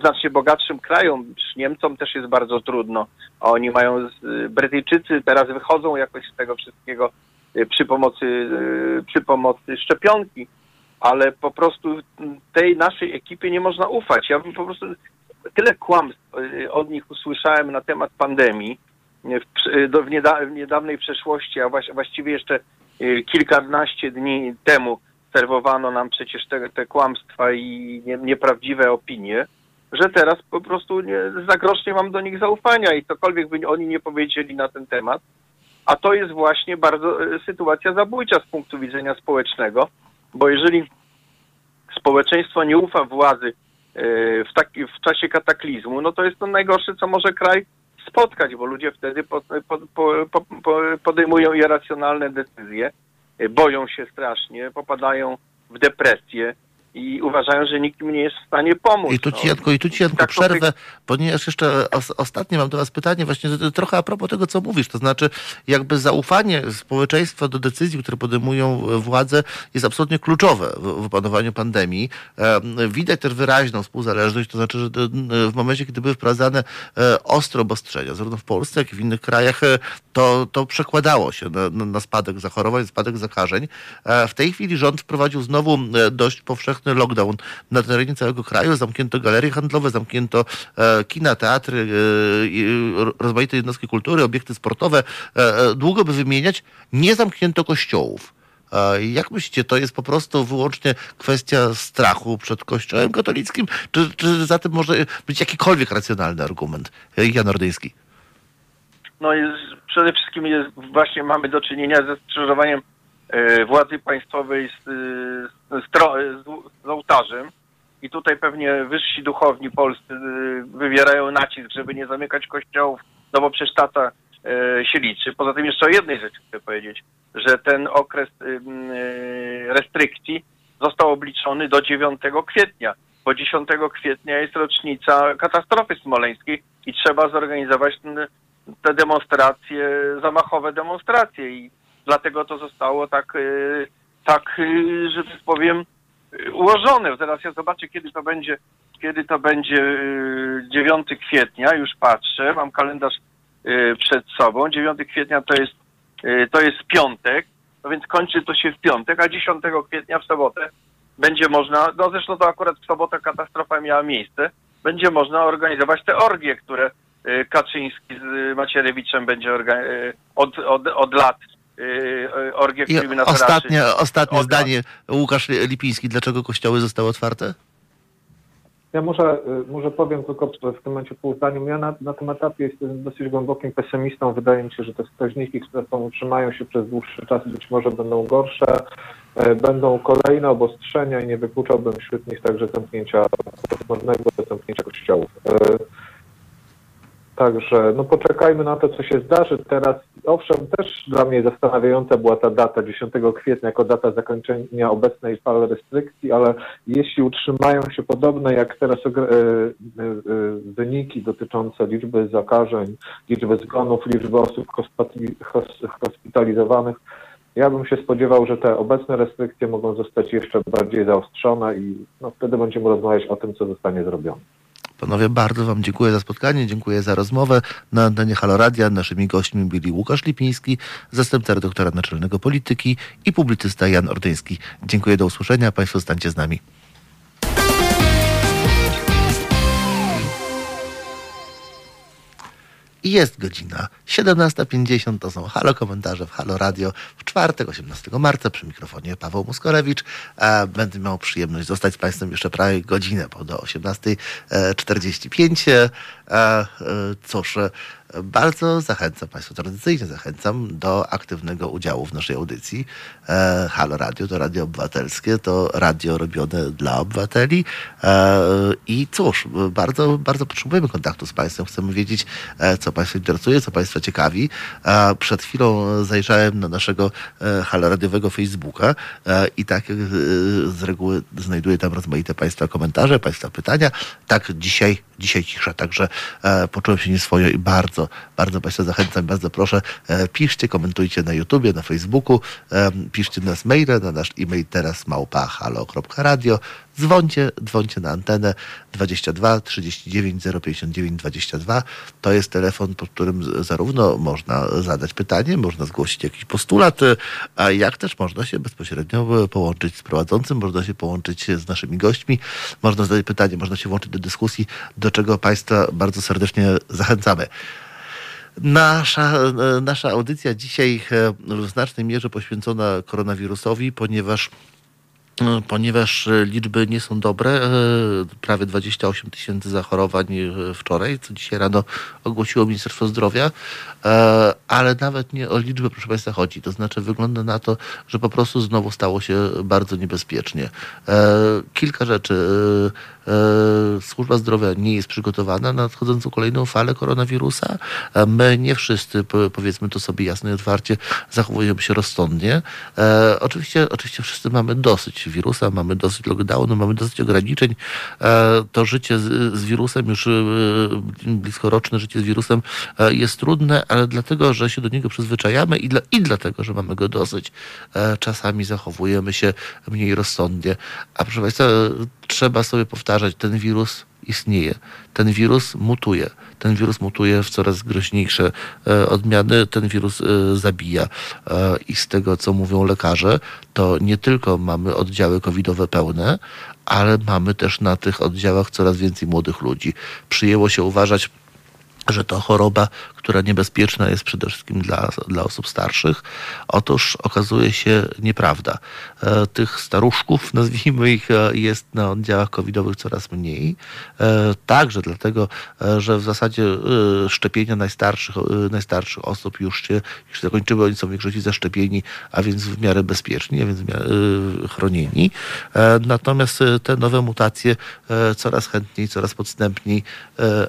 znacznie bogatszym krajom, Niemcom też jest bardzo trudno, oni mają, Brytyjczycy teraz wychodzą jakoś z tego wszystkiego y, przy pomocy, y, przy pomocy szczepionki, ale po prostu tej naszej ekipie nie można ufać. Ja bym po prostu tyle kłamstw od nich usłyszałem na temat pandemii, w, niedawnej przeszłości, a właś, właściwie jeszcze kilkanaście dni temu serwowano nam przecież te, te kłamstwa i nie, nieprawdziwe opinie, że teraz po prostu nie, mam do nich zaufania i cokolwiek by oni nie powiedzieli na ten temat. A to jest właśnie bardzo y, sytuacja zabójcza z punktu widzenia społecznego, bo jeżeli społeczeństwo nie ufa władzy y, w, taki, w czasie kataklizmu, no to jest to najgorsze, co może kraj spotkać, bo ludzie wtedy po, po, po, po, po, podejmują irracjonalne decyzje, boją się strasznie, popadają w depresję i uważają, że nikt im nie jest w stanie pomóc. I tu no. ci Janko, i tu ci Janko Tak, przerwę, ponieważ jeszcze os, ostatnie mam do was pytanie właśnie trochę a propos tego, co mówisz, to znaczy jakby zaufanie społeczeństwa do decyzji, które podejmują e, władze jest absolutnie kluczowe w, opanowaniu pandemii. E, widać też wyraźną współzależność, to znaczy, że to, w momencie, kiedy były wprowadzane e, ostre obostrzenia, zarówno w Polsce, jak i w innych krajach, e, to, to przekładało się na, na, spadek zachorowań, spadek zakażeń. E, w tej chwili rząd wprowadził znowu e, dość powszechny lockdown na terenie całego kraju. Zamknięto galerie handlowe, zamknięto e, kina, teatry, e, ro- rozmaite jednostki kultury, obiekty sportowe. E, e, długo by wymieniać. Nie zamknięto kościołów. E, Jak myślicie, to jest po prostu wyłącznie kwestia strachu przed Kościołem katolickim, czy, czy za tym może być jakikolwiek racjonalny argument? E, Jan Ordyński. No jest, przede wszystkim jest, właśnie mamy do czynienia ze skrzyżowaniem e, władzy państwowej z, e, z, z, z ołtarzem i tutaj pewnie wyżsi duchowni polscy e, wywierają nacisk, żeby nie zamykać kościołów, no bo przecież tata e, się liczy. Poza tym jeszcze o jednej rzeczy chcę powiedzieć, że ten okres e, e, restrykcji został obliczony do 9 kwietnia, bo 10 kwietnia jest rocznica katastrofy smoleńskiej i trzeba zorganizować te demonstracje, zamachowe demonstracje i dlatego to zostało tak, y, tak, y, że tak powiem, y, ułożone. Teraz ja zobaczę, kiedy to będzie, kiedy to będzie y, 9 kwietnia, już patrzę, mam kalendarz y, przed sobą. 9 kwietnia to jest, y, to jest piątek, no więc kończy to się w piątek, a 10 kwietnia w sobotę będzie można, no zresztą to akurat w sobotę katastrofa miała miejsce, będzie można organizować te orgie, które y, Kaczyński z y, Macierewiczem będzie y, od, od, od lat y, y, orgie, I którymi nas ostatnie, raczy. ostatnie zdanie. Łukasz Lipiński, dlaczego kościoły zostały otwarte? Ja może, y, może powiem tylko w tym momencie pół zdaniu. Ja na, na tym etapie jestem dosyć głębokim pesymistą. Wydaje mi się, że te wskaźniki, które są, utrzymają się przez dłuższy czas, być może będą gorsze. E, Będą kolejne obostrzenia i nie wykluczałbym wśród nich także zamknięcia zamknięcia kościołów. Także no poczekajmy na to, co się zdarzy teraz. Owszem, też dla mnie zastanawiająca była ta data 10 kwietnia jako data zakończenia obecnej fali restrykcji, ale jeśli utrzymają się podobne jak teraz e, e, e, wyniki dotyczące liczby zakażeń, liczby zgonów, liczby osób hospitali- hos- hospitalizowanych, ja bym się spodziewał, że te obecne restrykcje mogą zostać jeszcze bardziej zaostrzone i no, wtedy będziemy rozmawiać o tym, co zostanie zrobione. Panowie, bardzo Wam dziękuję za spotkanie, dziękuję za rozmowę. Na antenie Halo Radia naszymi gośćmi byli Łukasz Lipiński, zastępca redaktora naczelnego polityki i publicysta Jan Ordyński. Dziękuję, do usłyszenia. Państwo zostańcie z nami. I jest godzina 17.50, to są Halo Komentarze w Halo Radio w czwartek, 18 marca przy mikrofonie Paweł Muskorewicz. E, Będę miał przyjemność zostać z Państwem jeszcze prawie godzinę, bo do 18.45. E, e, Cóż, bardzo zachęcam Państwa, tradycyjnie zachęcam do aktywnego udziału w naszej audycji. E, Halo Radio to radio obywatelskie, to radio robione dla obywateli. E, I cóż, bardzo, bardzo potrzebujemy kontaktu z Państwem. Chcemy wiedzieć, e, co Państwa interesuje, co Państwa ciekawi. E, Przed chwilą zajrzałem na naszego e, Halo Radiowego Facebooka e, i tak z reguły znajduję tam rozmaite Państwa komentarze, Państwa pytania. Tak dzisiaj, dzisiaj cisza, także e, poczułem się nieswojo i bardzo, bardzo Państwa zachęcam, bardzo proszę, e, piszcie, komentujcie na YouTubie, na Facebooku, e, piszcie nas maile, na nasz e-mail teraz małpa halo.radio. Dzwońcie, dzwońcie na antenę 22 39 059 22. To jest telefon, pod którym zarówno można zadać pytanie, można zgłosić jakiś postulat, a jak też można się bezpośrednio połączyć z prowadzącym, można się połączyć z naszymi gośćmi, można zadać pytanie, można się włączyć do dyskusji, do czego Państwa bardzo serdecznie zachęcamy. Nasza, nasza audycja dzisiaj w znacznej mierze poświęcona koronawirusowi, ponieważ ponieważ e, liczby nie są dobre, e, prawie 28 tysięcy zachorowań e, wczoraj, co dzisiaj rano ogłosiło Ministerstwo Zdrowia, ale nawet nie o liczbę, proszę Państwa, chodzi. To znaczy wygląda na to, że po prostu znowu stało się bardzo niebezpiecznie. Kilka rzeczy. Służba zdrowia nie jest przygotowana na nadchodzącą kolejną falę koronawirusa. My nie wszyscy, po- powiedzmy to sobie jasno i otwarcie, zachowujemy się rozsądnie. Oczywiście, oczywiście wszyscy mamy dosyć wirusa, mamy dosyć lockdownu, mamy dosyć ograniczeń. E, to życie z, wirusem, już e, bliskoroczne życie z wirusem e, jest trudne, ale dlatego, że się do niego przyzwyczajamy i, dla, i dlatego, że mamy go dosyć, czasami zachowujemy się mniej rozsądnie. A proszę Państwa, trzeba sobie powtarzać, ten wirus istnieje. Ten wirus mutuje. Ten wirus mutuje w coraz groźniejsze e, odmiany. Ten wirus e, zabija. E, I z tego, co mówią lekarze, to nie tylko mamy oddziały covidowe pełne, ale mamy też na tych oddziałach coraz więcej młodych ludzi. Przyjęło się uważać, że to choroba, która niebezpieczna jest przede wszystkim dla, dla osób starszych. Otóż okazuje się nieprawda. E, tych staruszków, nazwijmy ich, e, jest na oddziałach covidowych coraz mniej. E, także dlatego, że w zasadzie szczepienia najstarszych, najstarszych osób już się już zakończyły, oni są w większości zaszczepieni, a więc w miarę bezpieczni, a więc miarę, chronieni. Natomiast te nowe mutacje coraz chętniej, coraz podstępniej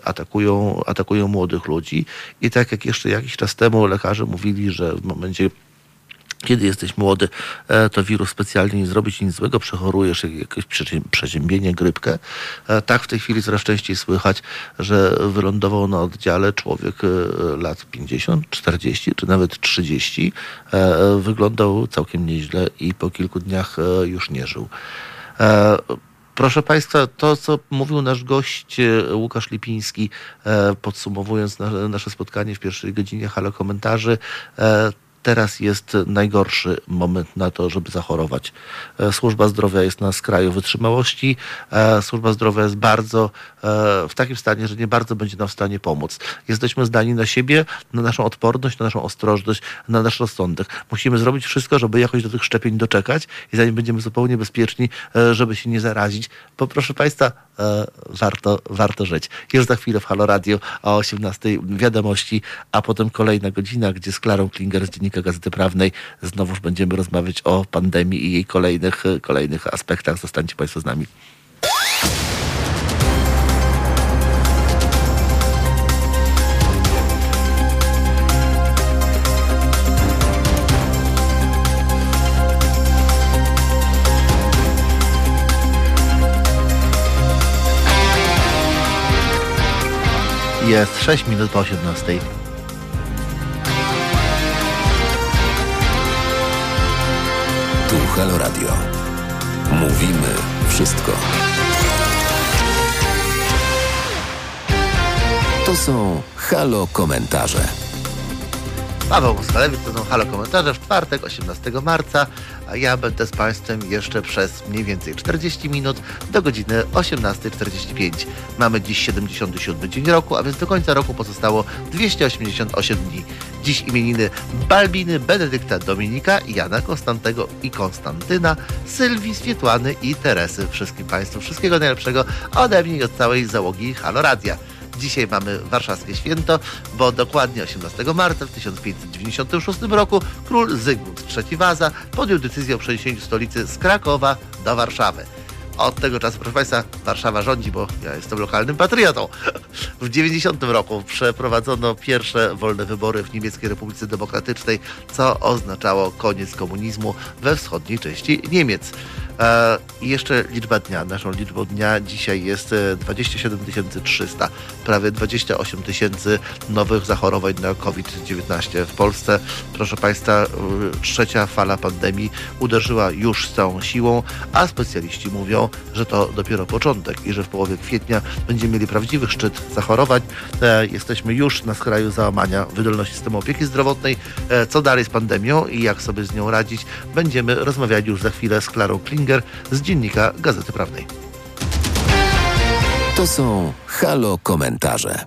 atakują, atakują młodych ludzi. I tak jak jeszcze jakiś czas temu lekarze mówili, że w momencie kiedy jesteś młody, e, to wirus specjalnie nie zrobi ci nic złego, przechorujesz jak- jakieś przeziębienie, grypkę. E, Tak w tej chwili coraz częściej słychać, że wylądował na oddziale człowiek e, lat 50, 40 czy nawet 30. E, Wyglądał całkiem nieźle i po kilku dniach już nie żył. Proszę Państwa, to co mówił nasz gość e, Łukasz Lipiński, e, podsumowując na, nasze spotkanie w pierwszej godzinie halo komentarzy, e, teraz jest najgorszy moment na to, żeby zachorować. E, Służba zdrowia jest na skraju wytrzymałości. E, Służba zdrowia jest bardzo e, w takim stanie, że nie bardzo będzie nam w stanie pomóc. Jesteśmy zdani na siebie, na naszą odporność, na naszą ostrożność, na nasz rozsądek. Musimy zrobić wszystko, żeby jakoś do tych szczepień doczekać i zanim będziemy zupełnie bezpieczni, żeby się nie zarazić. Bo proszę Państwa, warto, warto żyć. Już za chwilę w Halo Radio o 18 wiadomości, a potem kolejna godzina, gdzie z Klarą Klinger z Dziennika Gazety Prawnej znowuż będziemy rozmawiać o pandemii i jej kolejnych, kolejnych aspektach. Zostańcie Państwo z nami. Jest 6 minut po 18. Halo Radio. Mówimy wszystko. To są Halo komentarze. Paweł Moskalewicz, to są Halo Komentarze w czwartek, 18 marca, a ja będę z Państwem jeszcze przez mniej więcej 40 minut do godziny 18.45. Mamy dziś 77 dzień roku, a więc do końca roku pozostało 288 dni. Dziś imieniny Balbiny, Benedykta, Dominika, Jana Konstantego i Konstantyna, Sylwii, Swietłany i Teresy. Wszystkim Państwu wszystkiego najlepszego ode mnie i od całej załogi Halo Radia. Dzisiaj mamy warszawskie święto, bo dokładnie 18 marca w 1596 roku król Zygmunt III Waza podjął decyzję o przeniesieniu stolicy z Krakowa do Warszawy. Od tego czasu, proszę Państwa, Warszawa rządzi, bo ja jestem lokalnym patriotą. W 90 roku przeprowadzono pierwsze wolne wybory w Niemieckiej Republice Demokratycznej, co oznaczało koniec komunizmu we wschodniej części Niemiec. E, I jeszcze liczba dnia. Naszą liczbą dnia dzisiaj jest e, 27 300. Prawie 28 tysięcy nowych zachorowań na COVID-19 w Polsce. Proszę Państwa, e, trzecia fala pandemii uderzyła już z całą siłą, a specjaliści mówią, że to dopiero początek i że w połowie kwietnia będziemy mieli prawdziwy szczyt zachorowań. E, Jesteśmy już na skraju załamania wydolności systemu opieki zdrowotnej. E, Co dalej z pandemią i jak sobie z nią radzić, będziemy rozmawiali już za chwilę z Klarą Klinger z dziennika Gazety Prawnej. To są Halo Komentarze.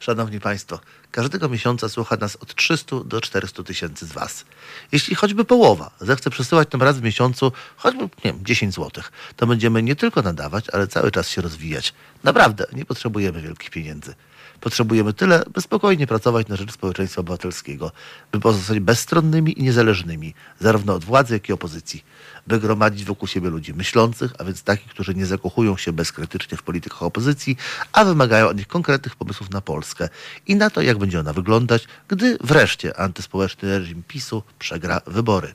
Szanowni Państwo, każdego miesiąca słucha nas od 300 do 400 tysięcy z Was. Jeśli choćby połowa zechce przesyłać nam raz w miesiącu, choćby nie wiem, 10 zł, to będziemy nie tylko nadawać, ale cały czas się rozwijać. Naprawdę, nie potrzebujemy wielkich pieniędzy. Potrzebujemy tyle, by spokojnie pracować na rzecz społeczeństwa obywatelskiego, by pozostać bezstronnymi i niezależnymi, zarówno od władzy, jak i opozycji, by gromadzić wokół siebie ludzi myślących, a więc takich, którzy nie zakochują się bezkrytycznie w politykach opozycji, a wymagają od nich konkretnych pomysłów na Polskę i na to, jak będzie ona wyglądać, gdy wreszcie antyspołeczny reżim PiSu przegra wybory.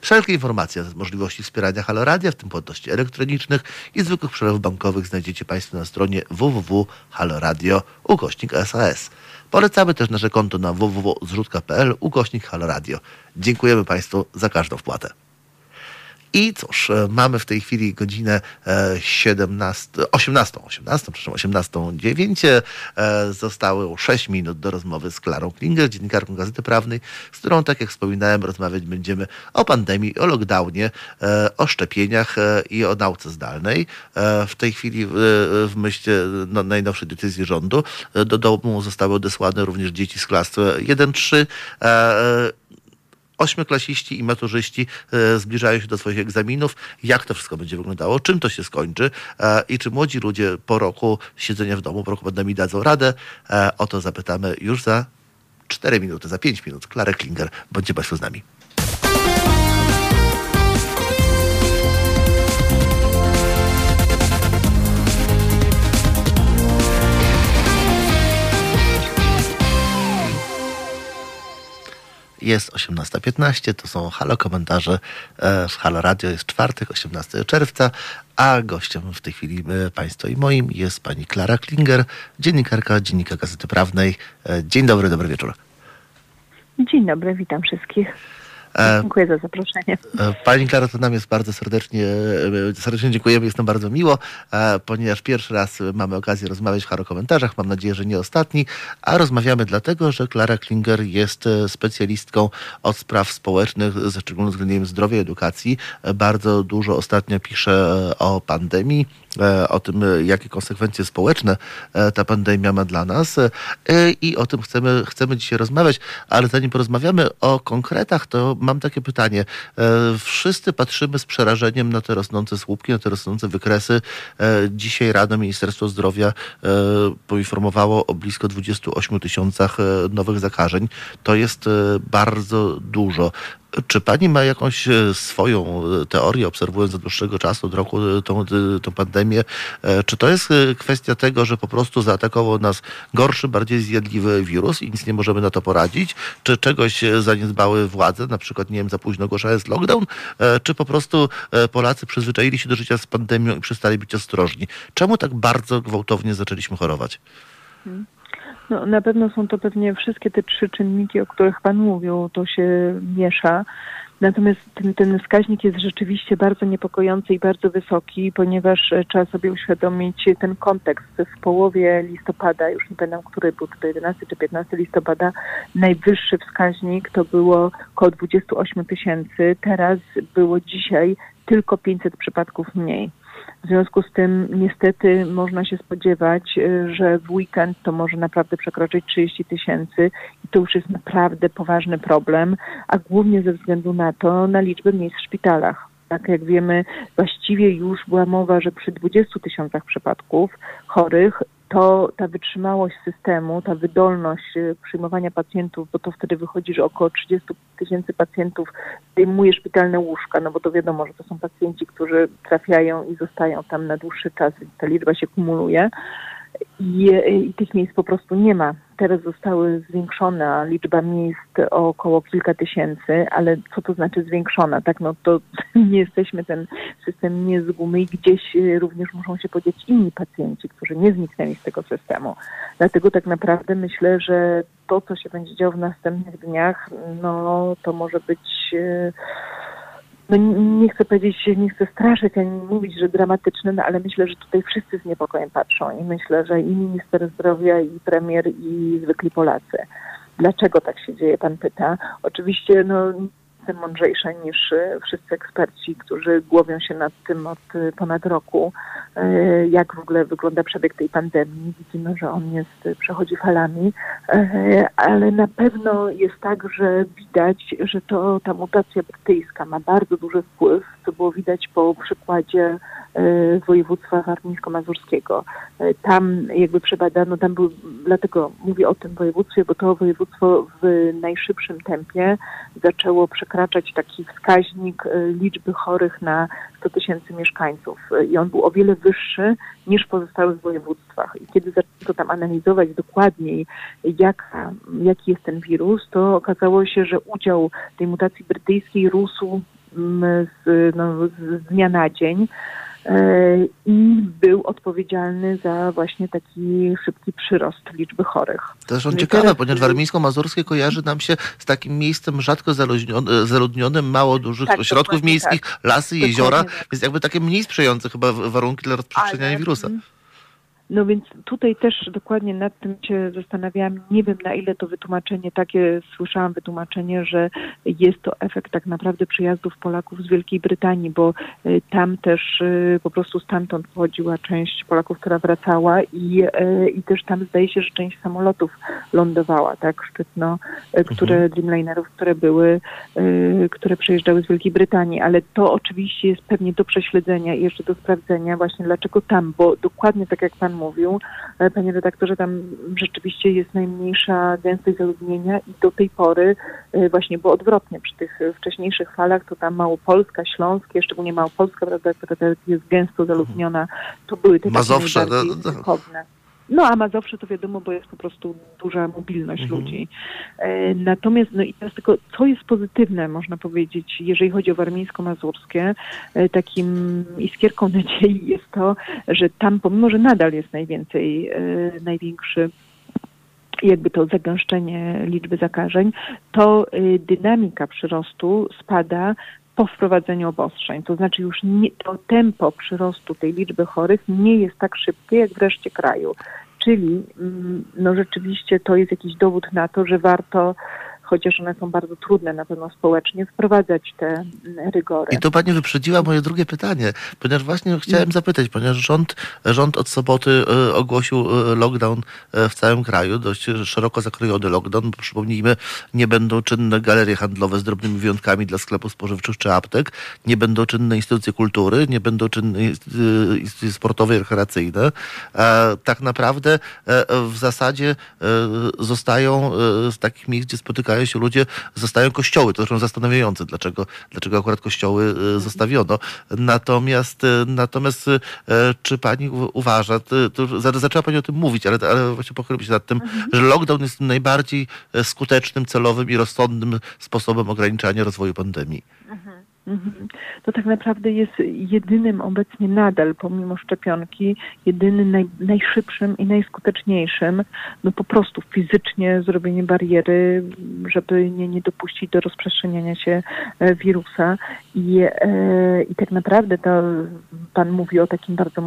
Wszelkie informacje na możliwości wspierania Halo Radia, w tym płatności elektronicznych i zwykłych przelewów bankowych znajdziecie Państwo na stronie www.haloradio ukośnik SAS. Polecamy też nasze konto na www.zrzutka.pl ukośnik. Dziękujemy Państwu za każdą wpłatę. I cóż, e, mamy w tej chwili godzinę e, 17, 18, 18, przepraszam, 18.09. E, Zostało 6 minut do rozmowy z Klarą Klinger, dziennikarką Gazety Prawnej, z którą, tak jak wspominałem, rozmawiać będziemy o pandemii, o lockdownie, e, o szczepieniach i o nauce zdalnej. W tej chwili w, myśl no, najnowszej decyzji rządu do domu zostały odesłane również dzieci z klas 1-3. Ośmioklasiści i maturzyści e, zbliżają się do swoich egzaminów. Jak to wszystko będzie wyglądało? Czym to się skończy? E, I czy młodzi ludzie po roku siedzenia w domu, po roku pandemii dadzą radę? E, o to zapytamy już za 4 minuty, za 5 minut. Klarę Klinger. Bądźcie Państwo z nami. Jest 18.15, to są Halo komentarze e, w Halo Radio. Jest czwartek, 18 czerwca, a gościem w tej chwili e, Państwa i moim jest pani Klara Klinger, dziennikarka Dziennika Gazety Prawnej. E, Dzień dobry, dobry wieczór. Dzień dobry, witam wszystkich. E, Dziękuję za zaproszenie. E, Pani Klaro, to nam jest bardzo serdecznie, e, serdecznie dziękujemy, jest nam bardzo miło, ponieważ pierwszy raz mamy okazję rozmawiać w Haro Komentarzach, mam nadzieję, że nie ostatni, a rozmawiamy dlatego, że Klara Klinger jest specjalistką od spraw społecznych, ze szczególnym względem zdrowia i edukacji. Bardzo dużo ostatnio pisze o pandemii, o tym, e, jakie konsekwencje społeczne e, ta pandemia ma dla nas e, i o tym chcemy, chcemy dzisiaj rozmawiać, ale zanim porozmawiamy o konkretach, to mam takie pytanie. E, Wszyscy patrzymy z przerażeniem na te rosnące słupki, na te rosnące wykresy. E, Dzisiaj rano Ministerstwo Zdrowia e, poinformowało o blisko 28 tysiącach e, nowych zakażeń. To jest e, bardzo dużo. Czy pani ma jakąś e, swoją e, teorię, obserwując od dłuższego czasu, od roku e, tą, tą pandemię? Czy to jest kwestia tego, że po prostu zaatakował nas gorszy, bardziej zjadliwy wirus i nic nie możemy na to poradzić? Czy czegoś zaniedbały władze, na przykład, nie wiem, za późno ogłaszając lockdown? Czy po prostu Polacy przyzwyczaili się do życia z pandemią i przestali być ostrożni? Czemu tak bardzo gwałtownie zaczęliśmy chorować? No, na pewno są to pewnie wszystkie te trzy czynniki, o których Pan mówił. To się miesza. Natomiast ten, ten wskaźnik jest rzeczywiście bardzo niepokojący i bardzo wysoki, ponieważ e, trzeba sobie uświadomić ten kontekst. W połowie listopada, już nie pamiętam, który był to 11 czy 15 listopada, najwyższy wskaźnik to było około 28 tysięcy. Teraz było dzisiaj tylko 500 przypadków mniej. W związku z tym niestety można się spodziewać, y, że w weekend to może naprawdę przekroczyć 30 tysięcy i to już jest naprawdę poważny problem, a głównie ze względu na to, na liczbę miejsc w szpitalach. Tak jak wiemy, właściwie już była mowa, że przy 20 tysiącach przypadków chorych to ta wytrzymałość systemu, ta wydolność y, przyjmowania pacjentów, bo to wtedy wychodzi, że około 30 tysięcy pacjentów zajmuje szpitalne łóżka, no bo to wiadomo, że to są pacjenci, którzy trafiają i zostają tam na dłuższy czas, więc ta liczba się kumuluje i, i tych miejsc po prostu nie ma. Teraz zostały zwiększona liczba miejsc o około kilka tysięcy, ale co to znaczy zwiększona? Tak, no to nie jesteśmy, ten system nie z gumy i gdzieś y, również muszą się podzieć inni pacjenci, którzy nie zniknęli z tego systemu. Dlatego tak naprawdę myślę, że to, co się będzie działo w następnych dniach, no to może być y, no nie chcę powiedzieć, nie chcę straszyć ani mówić, że dramatyczny, no ale myślę, że tutaj wszyscy z niepokojem patrzą i myślę, że i minister zdrowia, i premier, i zwykli Polacy. Dlaczego tak się dzieje, pan pyta. Oczywiście, no jestem niż e, wszyscy eksperci, którzy głowią się nad tym od e, ponad roku, e, jak w ogóle wygląda przebieg tej pandemii. Widzimy, że on jest, przechodzi falami, ale na pewno jest tak, że widać, że to ta mutacja brytyjska ma bardzo duży wpływ, co było widać po przykładzie województwa warmińsko-mazurskiego. Tam jakby przebadano, tam był, dlatego mówię o tym województwie, bo to województwo w najszybszym tempie zaczęło przekraczać taki wskaźnik y, liczby chorych na 100 tysięcy mieszkańców i on był o wiele wyższy niż w pozostałych województwach. I kiedy zaczęto tam analizować dokładniej, jak, jaki jest ten wirus, to okazało się, że udział tej mutacji brytyjskiej rósł z, no, z dnia na dzień. E, i był odpowiedzialny za właśnie taki szybki przyrost liczby chorych. To jest on No ciekawe, teraz- ponieważ warmińsko-mazurskie kojarzy nam się z takim miejscem rzadko zaludnionym, mało dużych Tak, ośrodków miejskich, lasy, Dokładnie jeziora, tak. więc jakby takie mniej sprzyjające chyba warunki dla rozprzestrzeniania Ale- wirusa. No więc tutaj też dokładnie nad tym się zastanawiałam. Nie wiem na ile to wytłumaczenie, takie słyszałam wytłumaczenie, że jest to efekt tak naprawdę przyjazdów Polaków z Wielkiej Brytanii, bo y, tam też y, po prostu stamtąd pochodziła część Polaków, która wracała i, y, i też tam zdaje się, że część samolotów lądowała, tak, szczytno, które, Dreamlinerów, które były, które przyjeżdżały z Wielkiej Brytanii, ale to oczywiście jest pewnie do prześledzenia i jeszcze do sprawdzenia właśnie dlaczego tam, bo dokładnie tak jak Pan mówił, e, Panie redaktorze, tam rzeczywiście jest najmniejsza gęstość zaludnienia i do tej pory e, właśnie było odwrotnie. Przy tych wcześniejszych falach to tam Małopolska, Śląskie, szczególnie Małopolska, prawda, która jest gęsto zaludniona, to były te Mazowsze, takie najbardziej no, a Mazowsze to wiadomo, bo jest po prostu duża mobilność Mhm. ludzi. E, natomiast, no i teraz tylko, co jest pozytywne, można powiedzieć, jeżeli chodzi o warmińsko-mazurskie, e, takim iskierką nadziei jest to, że tam, pomimo że nadal jest najwięcej, e, największy jakby to zagęszczenie liczby zakażeń, to dynamika przyrostu spada po wprowadzeniu obostrzeń. To znaczy już nie, to tempo przyrostu tej liczby chorych nie jest tak szybkie jak w reszcie kraju. Czyli mm, no rzeczywiście to jest jakiś dowód na to, że warto, chociaż one są bardzo trudne na pewno społecznie, wprowadzać te mm, rygory. I to pani wyprzedziła moje drugie pytanie, ponieważ właśnie chciałem zapytać, ponieważ rząd, rząd od soboty e, ogłosił e, lockdown e, w całym kraju, dość szeroko zakrojony lockdown, bo przypomnijmy, nie będą czynne galerie handlowe z drobnymi wyjątkami dla sklepów spożywczych czy aptek, nie będą czynne instytucje kultury, nie będą czynne instytucje- sportowe i rekreacyjne. Tak naprawdę w zasadzie zostają z takich miejsc, gdzie spotykają się ludzie, zostają kościoły. To zresztą zastanawiające, dlaczego, dlaczego akurat kościoły e, zostawiono. Natomiast, e, natomiast e, czy pani uważa, to, zaczęła pani o tym mówić, ale, ale właśnie pochylić się nad tym, że lockdown jest najbardziej skutecznym, celowym i rozsądnym sposobem ograniczania rozwoju pandemii. Mhm. To tak naprawdę jest jedynym obecnie nadal, pomimo szczepionki, jedynym naj, najszybszym i najskuteczniejszym, no po prostu fizycznie zrobienie bariery, żeby nie, nie dopuścić do rozprzestrzeniania się e, wirusa. I, e, i tak naprawdę to pan mówi o takim bardzo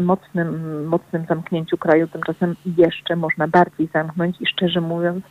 mocnym, mocnym zamknięciu kraju, tymczasem jeszcze można bardziej zamknąć i szczerze mówiąc,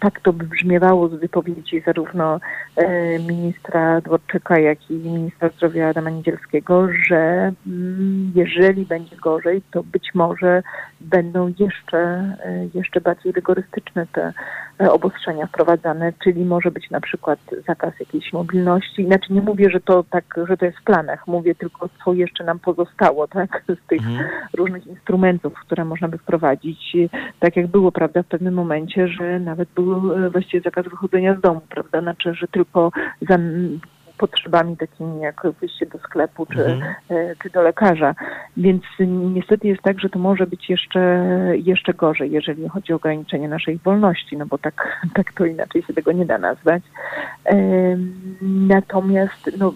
tak to by brzmiewało z wypowiedzi zarówno e, ministra Dworczyka, jak i ministra zdrowia Adama Niedzielskiego, że mm, jeżeli będzie gorzej, to być może będą jeszcze, e, jeszcze bardziej rygorystyczne te e, obostrzenia wprowadzane, czyli może być na przykład zakaz jakiejś mobilności. Znaczy nie mówię, że to tak, że to jest w planach, mówię tylko co jeszcze nam pozostało, tak, z tych mhm. różnych instrumentów, które można by wprowadzić. Tak jak było, prawda, w pewnym momencie, że nawet był e, właściwie zakaz wychodzenia z domu, prawda, znaczy, że tylko za potrzebami takimi jak wyjście do sklepu czy, mhm. E, czy do lekarza. Więc niestety jest tak, że to może być jeszcze, jeszcze gorzej, jeżeli chodzi o ograniczenie naszej wolności, no bo tak, tak to inaczej się tego nie da nazwać. Natomiast no,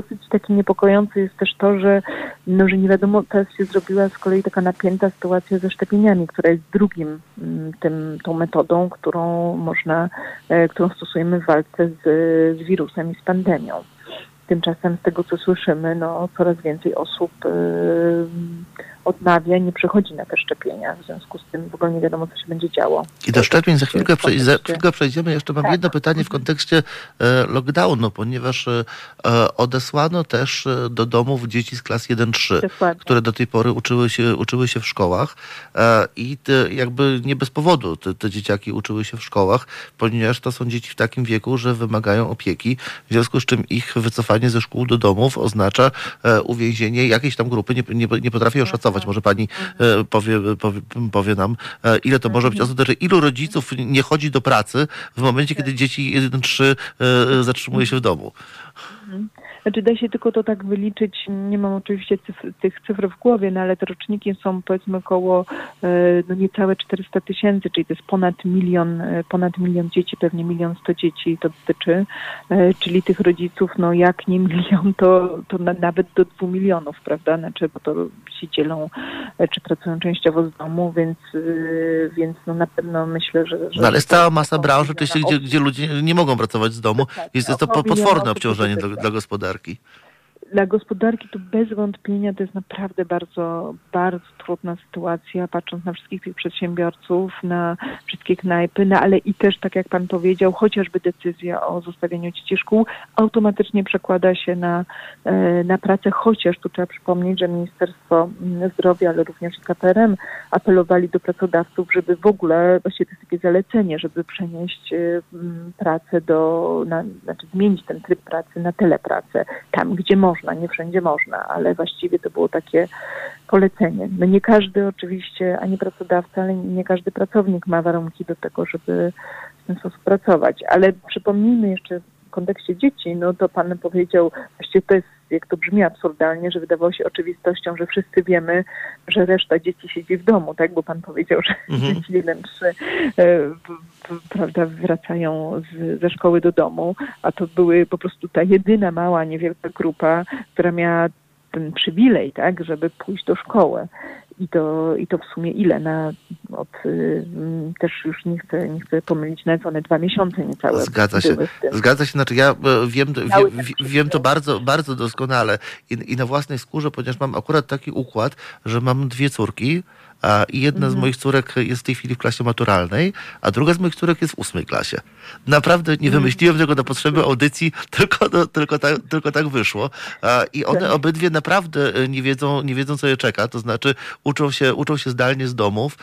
dosyć takie niepokojące jest też to, że, no, że nie wiadomo, teraz się zrobiła z kolei taka napięta sytuacja ze szczepieniami, która jest drugim mm, tym, tą metodą, którą można, e, którą stosujemy w walce z, z wirusem i z pandemią. Tymczasem z tego, co słyszymy, no, coraz więcej osób yy, odnawia, nie przechodzi na te szczepienia. W związku z tym w ogóle nie wiadomo, co się będzie działo. I do szczepień za chwilkę, przej za chwilkę przejdziemy. Jeszcze mam tak. jedno pytanie w kontekście e, lockdownu, ponieważ e, odesłano też e, do domów dzieci z klas 1-3, które do tej pory uczyły się, uczyły się w szkołach e, i jakby nie bez powodu te, te dzieciaki uczyły się w szkołach, ponieważ to są dzieci w takim wieku, że wymagają opieki, w związku z czym ich wycofanie ze szkół do domów oznacza e, uwięzienie jakiejś tam grupy, nie, nie, nie potrafię oszacować może pani e, powie, powie, powie nam, e, ile to może być. Osób, znaczy ilu rodziców nie chodzi do pracy w momencie, kiedy dzieci 1-3 e, zatrzymuje się w domu? Znaczy da się tylko to tak wyliczyć, nie mam oczywiście cyfr, tych cyfr w głowie, no ale te roczniki są powiedzmy około e, no niecałe 400 tysięcy, czyli to jest ponad milion, e, ponad milion dzieci, pewnie milion sto dzieci to dotyczy, e, czyli tych rodziców, no jak nie milion, to, to na, nawet do dwóch milionów, prawda, znaczy, bo to się dzielą, czy pracują częściowo z domu, więc, więc no na pewno myślę, że... że no ale stała masa branż, oczywiście, gdzie, gdzie ludzie nie mogą pracować z domu, jest, jest to potworne obciążenie dla, dla gospodarki gospodarki? Dla gospodarki to bez wątpienia to jest naprawdę bardzo, bardzo trudna sytuacja, patrząc na wszystkich tych przedsiębiorców, na wszystkie knajpy, no ale i też, tak jak Pan powiedział, chociażby decyzja o zostawieniu dzieci szkół automatycznie przekłada się na, e, na pracę, chociaż tu trzeba przypomnieć, że Ministerstwo Zdrowia, ale również KPRM apelowali do pracodawców, żeby w ogóle, właściwie to jest takie zalecenie, żeby przenieść e, pracę do, na, znaczy zmienić ten tryb pracy na telepracę, tam gdzie można, nie wszędzie można, ale właściwie to było takie polecenie. No nie każdy oczywiście, ani pracodawca, ale nie każdy pracownik ma warunki do tego, żeby w ten sposób pracować. Ale przypomnijmy jeszcze w kontekście dzieci, no to pan powiedział, właściwie to jest, jak to brzmi absurdalnie, że wydawało się oczywistością, że wszyscy wiemy, że reszta dzieci siedzi w domu, tak? Bo pan powiedział, że mhm. dzieci jeden, trzy, e, prawda, wracają z, ze szkoły do domu, a to były po prostu ta jedyna mała, niewielka grupa, która miała ten przywilej, tak, żeby pójść do szkoły. I to, I to w sumie ile? Na, od, y, też już nie chcę, nie chcę pomylić, nawet one dwa miesiące niecałe. Zgadza się. Zgadza się. Znaczy ja e, wiem, wiem, wiem to bardzo, bardzo doskonale I, i na własnej skórze, ponieważ mam akurat taki układ, że mam dwie córki, i jedna z mhm. moich córek jest w tej chwili w klasie maturalnej, a druga z moich córek jest w ósmej klasie. Naprawdę nie mhm. wymyśliłem tego na potrzeby audycji, tylko, no, tylko, tak, tylko tak wyszło. I one tak. obydwie naprawdę e, nie wiedzą, nie wiedzą, co je czeka. To znaczy uczą się, uczą się zdalnie z domów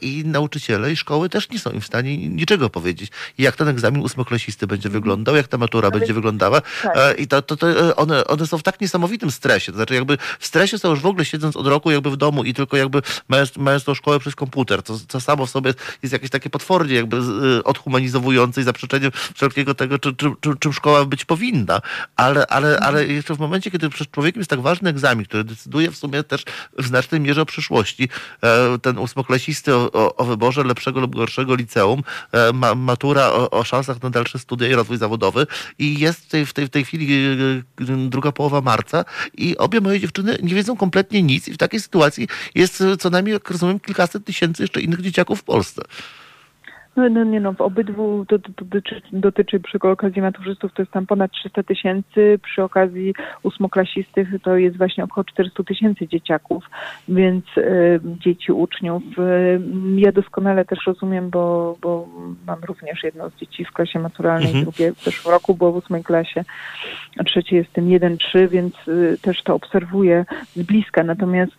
i nauczyciele i szkoły też nie są im w stanie niczego powiedzieć. Jak ten egzamin ósmoklasisty będzie mhm. wyglądał, jak ta matura Ale... będzie wyglądała. Tak. I to, to, to e, one, one są w tak niesamowitym stresie. To znaczy jakby w stresie są już w ogóle siedząc od roku jakby w domu i tylko jakby mając mając tą szkołę przez komputer, co, co samo w sobie jest jakieś takie potwornie jakby y, odhumanizowujące i zaprzeczeniem wszelkiego tego, czy, czy, czy, czym szkoła być powinna. Ale, ale, ale jeszcze w momencie, kiedy przed człowiekiem jest tak ważny egzamin, który decyduje w sumie też w znacznej mierze o przyszłości, e, ten ósmoklasisty o, o, o wyborze lepszego lub gorszego liceum, e, ma, matura o, o szansach na dalsze studia i rozwój zawodowy i jest w tej, w tej, w tej chwili e, druga połowa marca i obie moje dziewczyny nie wiedzą kompletnie nic i w takiej sytuacji jest co najmniej, jak rozumiem, kilkaset tysięcy jeszcze innych dzieciaków w Polsce. No, no nie no, w obydwu to, to, to dotyczy, dotyczy przy okazji maturzystów to jest tam ponad 300 tysięcy, przy okazji ósmoklasistych to jest właśnie około 400 tysięcy dzieciaków, więc y, dzieci, uczniów. Y, ja doskonale też rozumiem, bo, bo mam również jedno z dzieci w klasie maturalnej, Mhm. drugie w zeszłym roku było w ósmej klasie, a trzecie jest tym 1-3, więc y, też to obserwuję z bliska. Natomiast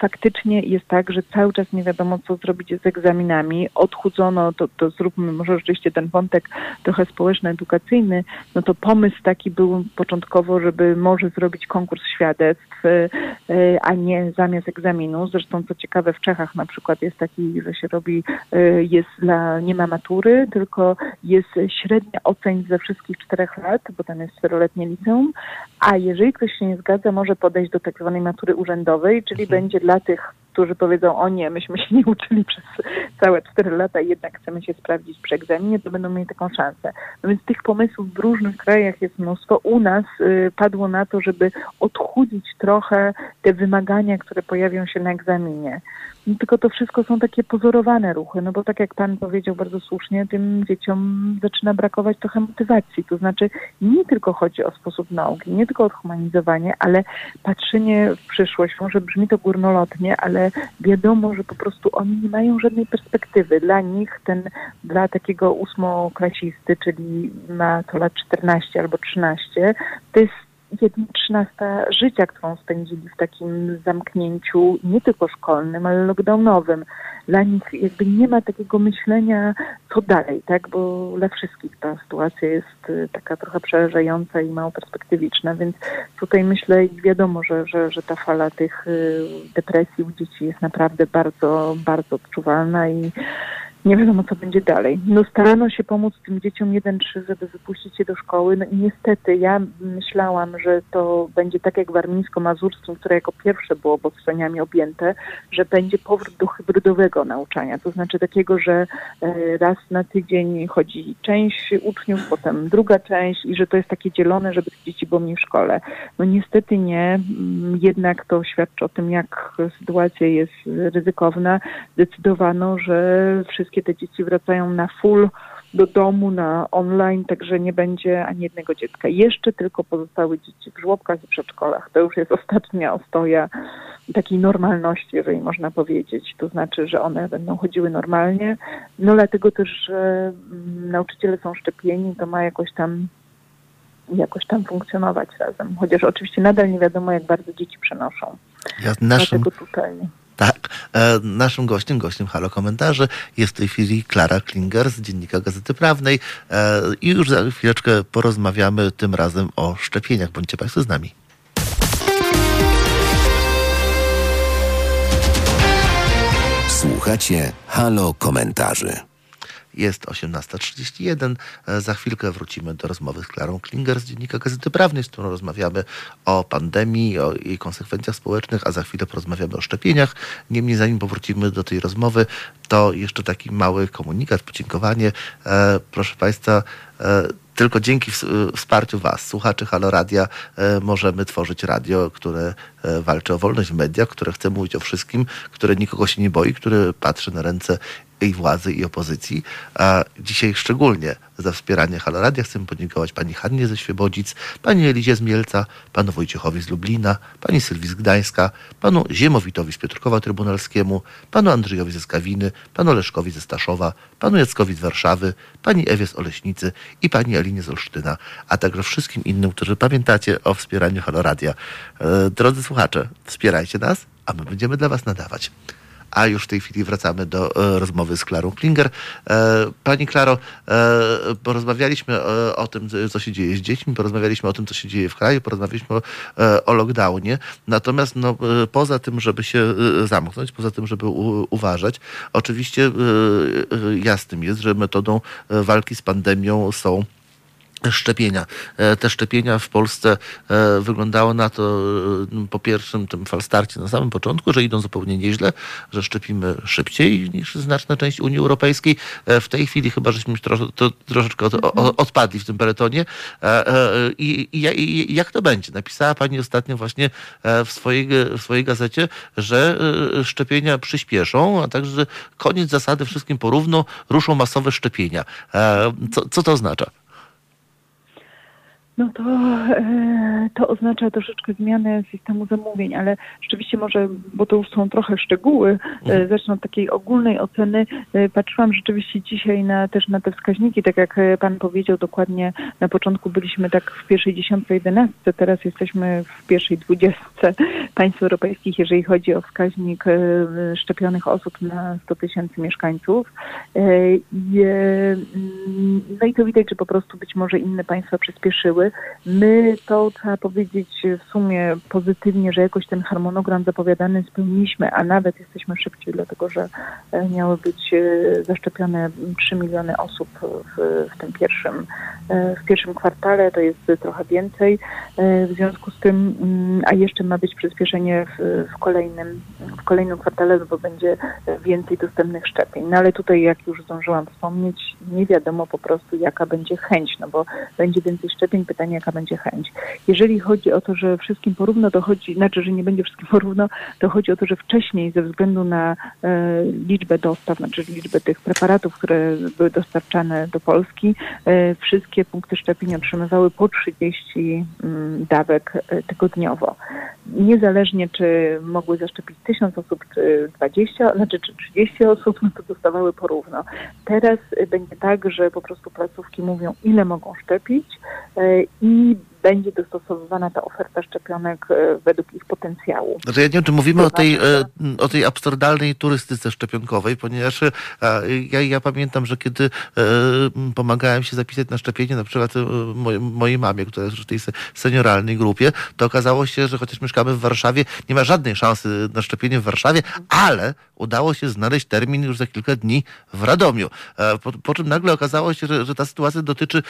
faktycznie jest tak, że cały czas nie wiadomo, co zrobić z egzaminami. Odchudzono, to, to zróbmy może rzeczywiście ten wątek trochę społeczno-edukacyjny. No to pomysł taki był początkowo, żeby może zrobić konkurs świadectw, y, a nie zamiast egzaminu. Zresztą co ciekawe, w Czechach na przykład jest taki, że się robi, y, jest dla, nie ma matury, tylko jest średnia ocen ze wszystkich czterech lat, bo tam jest czteroletnie liceum, a jeżeli ktoś się nie zgadza, może podejść do tak zwanej matury urzędowej, czyli będzie dla tych, którzy powiedzą, o nie, myśmy się nie uczyli przez całe cztery lata i jednak chcemy się sprawdzić przy egzaminie, to będą mieli taką szansę. No więc tych pomysłów w różnych krajach jest mnóstwo. U nas y, padło na to, żeby odchudzić trochę te wymagania, które pojawią się na egzaminie. No, tylko to wszystko są takie pozorowane ruchy, no bo tak jak pan powiedział bardzo słusznie, tym dzieciom zaczyna brakować trochę motywacji. To znaczy nie tylko chodzi o sposób nauki, nie tylko o humanizowanie, ale patrzenie w przyszłość. Może brzmi to górnolotnie, ale wiadomo, że po prostu oni nie mają żadnej perspektywy. Dla nich ten, dla takiego ósmoklasisty, czyli ma to lat 14 albo 13, to jest jedna trzynasta życia, którą spędzili w takim zamknięciu nie tylko szkolnym, ale lockdownowym. Dla nich jakby nie ma takiego myślenia, co dalej, tak? Bo dla wszystkich ta sytuacja jest y, taka trochę przerażająca i mało perspektywiczna, więc tutaj myślę i wiadomo, że, że, że ta fala tych y, depresji u dzieci jest naprawdę bardzo, bardzo odczuwalna i nie wiadomo, co będzie dalej. No starano się pomóc tym dzieciom 1-3, żeby wypuścić je do szkoły. No i niestety ja myślałam, że to będzie tak jak warmińsko-mazurskim, które jako pierwsze było obostrzeniami objęte, że będzie powrót do hybrydowego nauczania. To znaczy takiego, że e, raz na tydzień chodzi część uczniów, potem druga część i że to jest takie dzielone, żeby tych dzieci było mniej w szkole. No niestety nie. Mm, Jednak to świadczy o tym, jak sytuacja jest ryzykowna. Zdecydowano, że wszystkie te dzieci wracają na full do domu, na online, także nie będzie ani jednego dziecka. Jeszcze tylko pozostałe dzieci w żłobkach i przedszkolach. To już jest ostatnia ostoja takiej normalności, jeżeli można powiedzieć. To znaczy, że one będą chodziły normalnie. No dlatego też, że mm, nauczyciele są szczepieni, to ma jakoś tam jakoś tam funkcjonować razem. Chociaż oczywiście nadal nie wiadomo, jak bardzo dzieci przenoszą. Ja naszym, tutaj tak, e, naszym gościem, gościem Halo Komentarzy jest w tej chwili Klara Klinger z Dziennika Gazety Prawnej e, i już za chwileczkę porozmawiamy tym razem o szczepieniach. Bądźcie Państwo z nami. Słuchacie Halo Komentarzy. Jest 18.31. E, Za chwilkę wrócimy do rozmowy z Klarą Klinger z Dziennika Gazety Prawnej, z którą rozmawiamy o pandemii, o jej konsekwencjach społecznych, a za chwilę porozmawiamy o szczepieniach. Niemniej zanim powrócimy do tej rozmowy, to jeszcze taki mały komunikat, podziękowanie. E, Proszę Państwa, e, tylko dzięki ws- wsparciu Was, słuchaczy Halo Radia, możemy tworzyć radio, które walczy o wolność w mediach, które chce mówić o wszystkim, które nikogo się nie boi, które patrzy na ręce i władzy i opozycji. A dzisiaj szczególnie za wspieranie Halo Radia chcę podziękować pani Hannie ze Świebodzic, pani Elizie z Mielca, panu Wojciechowi z Lublina, pani Sylwii z Gdańska, panu Ziemowitowi z Piotrkowa Trybunalskiemu, panu Andrzejowi ze Skawiny, panu Leszkowi ze Staszowa, panu Jackowi z Warszawy, pani Ewie z Oleśnicy i pani Alinie z Olsztyna, a także wszystkim innym, którzy pamiętacie o wspieraniu Halo Radia. E, Drodzy słuchacze, wspierajcie nas, a my będziemy dla was nadawać. A już w tej chwili wracamy do e, rozmowy z Klarą Klinger. E, Pani Klaro, e, porozmawialiśmy o tym, co się dzieje z dziećmi, porozmawialiśmy o tym, co się dzieje w kraju, porozmawialiśmy o, o lockdownie. Natomiast no, poza tym, żeby się zamknąć, poza tym, żeby uważać, oczywiście jasnym jest, że metodą walki z pandemią są szczepienia. E, Te szczepienia w Polsce e, wyglądały na to e, po pierwszym tym falstarcie na samym początku, że idą zupełnie nieźle, że szczepimy szybciej niż znaczna część Unii Europejskiej. W tej chwili chyba żeśmy trosze, to, troszeczkę od, o, odpadli w tym peletonie. I, i, I jak to będzie? Napisała Pani ostatnio właśnie w swojej, w swojej gazecie, że szczepienia przyspieszą, a także koniec zasady wszystkim porówno, ruszą masowe szczepienia. Co, co to oznacza? No to, e, to oznacza troszeczkę zmianę systemu zamówień, ale rzeczywiście może, bo to już są trochę szczegóły, e, zacznę od takiej ogólnej oceny. E, Patrzyłam rzeczywiście dzisiaj na, też na te wskaźniki, tak jak Pan powiedział dokładnie, na początku byliśmy tak w pierwszej dziesiątce, jedenastce, teraz jesteśmy w pierwszej dwudziestce państw europejskich, jeżeli chodzi o wskaźnik szczepionych osób na 100 tysięcy mieszkańców. Mm, No i to widać, że po prostu być może inne państwa przyspieszyły. My to trzeba powiedzieć w sumie pozytywnie, że jakoś ten harmonogram zapowiadany spełniliśmy, a nawet jesteśmy szybciej, dlatego że e, miały być e, zaszczepione 3 miliony osób w, w tym pierwszym, e, w pierwszym kwartale, to jest trochę więcej. W związku z tym, mm, a jeszcze ma być przyspieszenie w, w, kolejnym, w kolejnym kwartale, no bo będzie więcej dostępnych szczepień. No ale tutaj, jak już zdążyłam wspomnieć, nie wiadomo po prostu, jaka będzie chęć, no bo będzie więcej szczepień, pytanie, jaka będzie chęć. Jeżeli chodzi o to, że wszystkim porówno, to chodzi, znaczy, że nie będzie wszystkim porówno, to chodzi o to, że wcześniej ze względu na e, liczbę dostaw, znaczy liczbę tych preparatów, które były dostarczane do Polski, e, wszystkie punkty szczepień otrzymywały po 30 mm, dawek e, tygodniowo. Niezależnie, czy mogły zaszczepić 1000 osób, czy 20, znaczy czy 30 osób, no to dostawały porówno. Teraz e, będzie tak, że po prostu placówki mówią, ile mogą szczepić e, i będzie dostosowywana ta oferta szczepionek e, według ich potencjału. Znaczy ja nie wiem, czy mówimy o tej, e, o tej absurdalnej turystyce szczepionkowej, ponieważ e, ja, ja pamiętam, że kiedy pomagałem się zapisać na szczepienie, na przykład mojej, mojej mamie, która jest w tej se- senioralnej grupie, to okazało się, że chociaż mieszkamy w Warszawie, nie ma żadnej szansy na szczepienie w Warszawie, ale udało się znaleźć termin już za kilka dni w Radomiu. Po, po czym nagle okazało się, że, że ta sytuacja dotyczy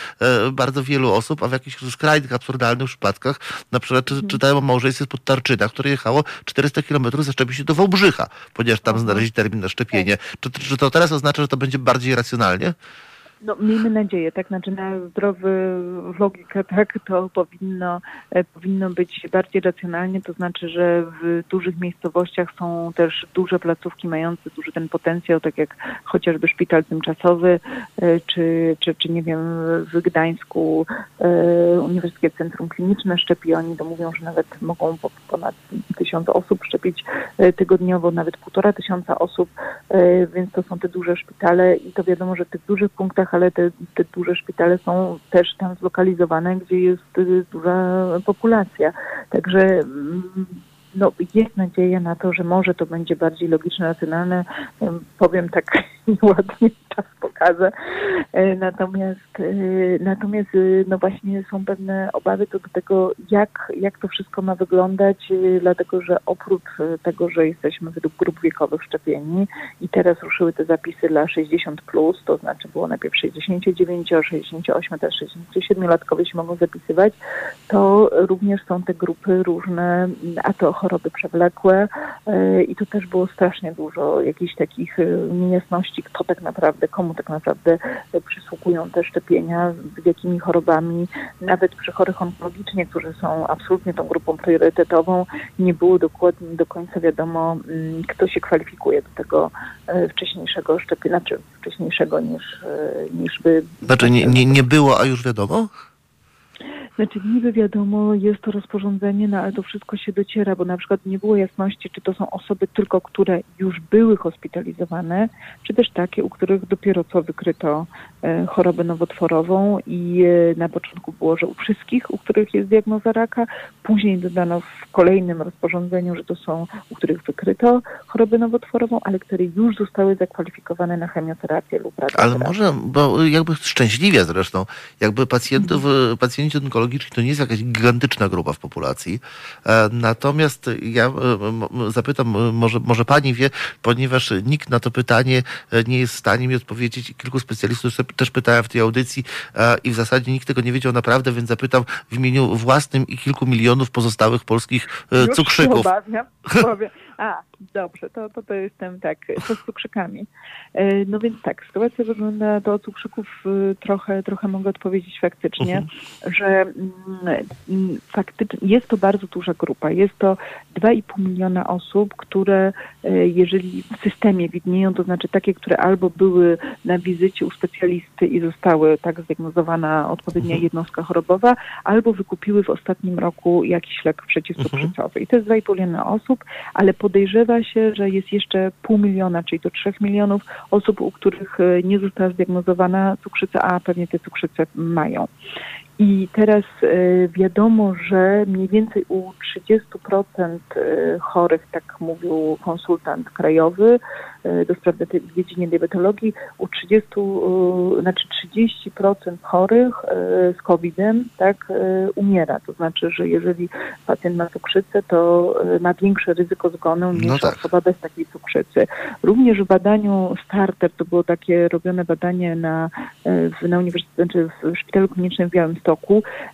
bardzo wielu osób, a w jakichś skrajnych, absurdalnych przypadkach, na przykład czy, czytałem o małżeństwie spod Tarczyna, które jechało 400 kilometrów zaszczepić się do Wałbrzycha, ponieważ tam znaleźli termin na szczepienie. Czy, czy to teraz oznacza, że to będzie bardziej racjonalnie? No, miejmy nadzieję, tak, znaczy na zdrowy logikę, tak, to powinno, e, powinno być bardziej racjonalnie, to znaczy, że w dużych miejscowościach są też duże placówki mające duży ten potencjał, tak jak chociażby szpital tymczasowy, e, czy, czy, czy nie wiem, w Gdańsku e, Uniwersyteckie Centrum Kliniczne szczepi, oni to mówią, że nawet mogą po- ponad tysiąc osób szczepić tygodniowo, nawet półtora tysiąca osób, więc to są te duże szpitale i to wiadomo, że w tych dużych punktach, ale te, te duże szpitale są też tam zlokalizowane, gdzie jest y, duża populacja. Także mm, no, jest nadzieja na to, że może to będzie bardziej logiczne, racjonalne. Em, Powiem tak ładnie, czas pokaże. Natomiast, e, natomiast e, no właśnie są pewne obawy co do tego, jak, jak to wszystko ma wyglądać, e, dlatego że oprócz tego, że jesteśmy według grup wiekowych szczepieni i teraz ruszyły te zapisy dla 60+, plus, to znaczy było najpierw 69, 68, teraz 67-latkowie się mogą zapisywać, to również są te grupy różne, a to choroby przewlekłe i tu też było strasznie dużo jakichś takich e, niejasności, kto tak naprawdę, komu tak naprawdę e, przysługują te szczepienia, z jakimi chorobami, nawet przy chorych onkologicznie, którzy są absolutnie tą grupą priorytetową, nie było dokładnie do końca wiadomo, mm, kto się kwalifikuje do tego e, wcześniejszego szczepienia, czy wcześniejszego niż, e, niż by... Znaczy nie, nie, nie było, a już wiadomo? Znaczy niby wiadomo, jest to rozporządzenie, no ale to wszystko się dociera, bo na przykład nie było jasności, czy to są osoby tylko, które już były hospitalizowane, czy też takie, u których dopiero co wykryto e, chorobę nowotworową i e, na początku było, że u wszystkich, u których jest diagnoza raka, później dodano w kolejnym rozporządzeniu, że to są, u których wykryto chorobę nowotworową, ale które już zostały zakwalifikowane na chemioterapię lub Ale radioterapię. może, bo jakby szczęśliwie zresztą, jakby pacjentów, e, pacjenci onkologiczni to nie jest jakaś gigantyczna grupa w populacji. E, Natomiast ja e, zapytam, e, może, może pani wie, ponieważ nikt na to pytanie nie jest w stanie mi odpowiedzieć. Kilku specjalistów też- pytałem w tej audycji i w zasadzie nikt tego nie wiedział naprawdę, więc zapytam w imieniu własnym i kilku milionów pozostałych polskich Już cukrzyków. obawiam. Powiem. A, dobrze, to, to, to jestem tak, co z cukrzykami. E, No więc tak, sytuacja wygląda do cukrzyków y, trochę, trochę mogę odpowiedzieć faktycznie, że mm, mm, faktycznie jest to bardzo duża grupa. Jest to 2,5 miliona osób, które e, jeżeli w systemie widnieją, to znaczy takie, które albo były na wizycie u specjalisty i zostały tak zdiagnozowana odpowiednia jednostka chorobowa, albo wykupiły w ostatnim roku jakiś lek przeciwcukrzycowy. I to jest 2,5 miliona osób, ale podejrzewa się, że jest jeszcze pół miliona, czyli do 3 milionów osób, u których e, nie została zdiagnozowana cukrzyca, a pewnie te cukrzyce mają. I teraz e, wiadomo, że mniej więcej u 30% e, chorych, tak mówił konsultant krajowy e, do spraw w dziedzinie diabetologii, u 30, e, znaczy 30% chorych z COVID-em tak umiera. To znaczy, że jeżeli pacjent ma cukrzycę, to ma większe ryzyko zgonu niż No tak. osoba bez takiej cukrzycy. Również w badaniu Starter, to było takie robione badanie na, na uniwersytecie, znaczy w Szpitalu Klinicznym w Białymstoku.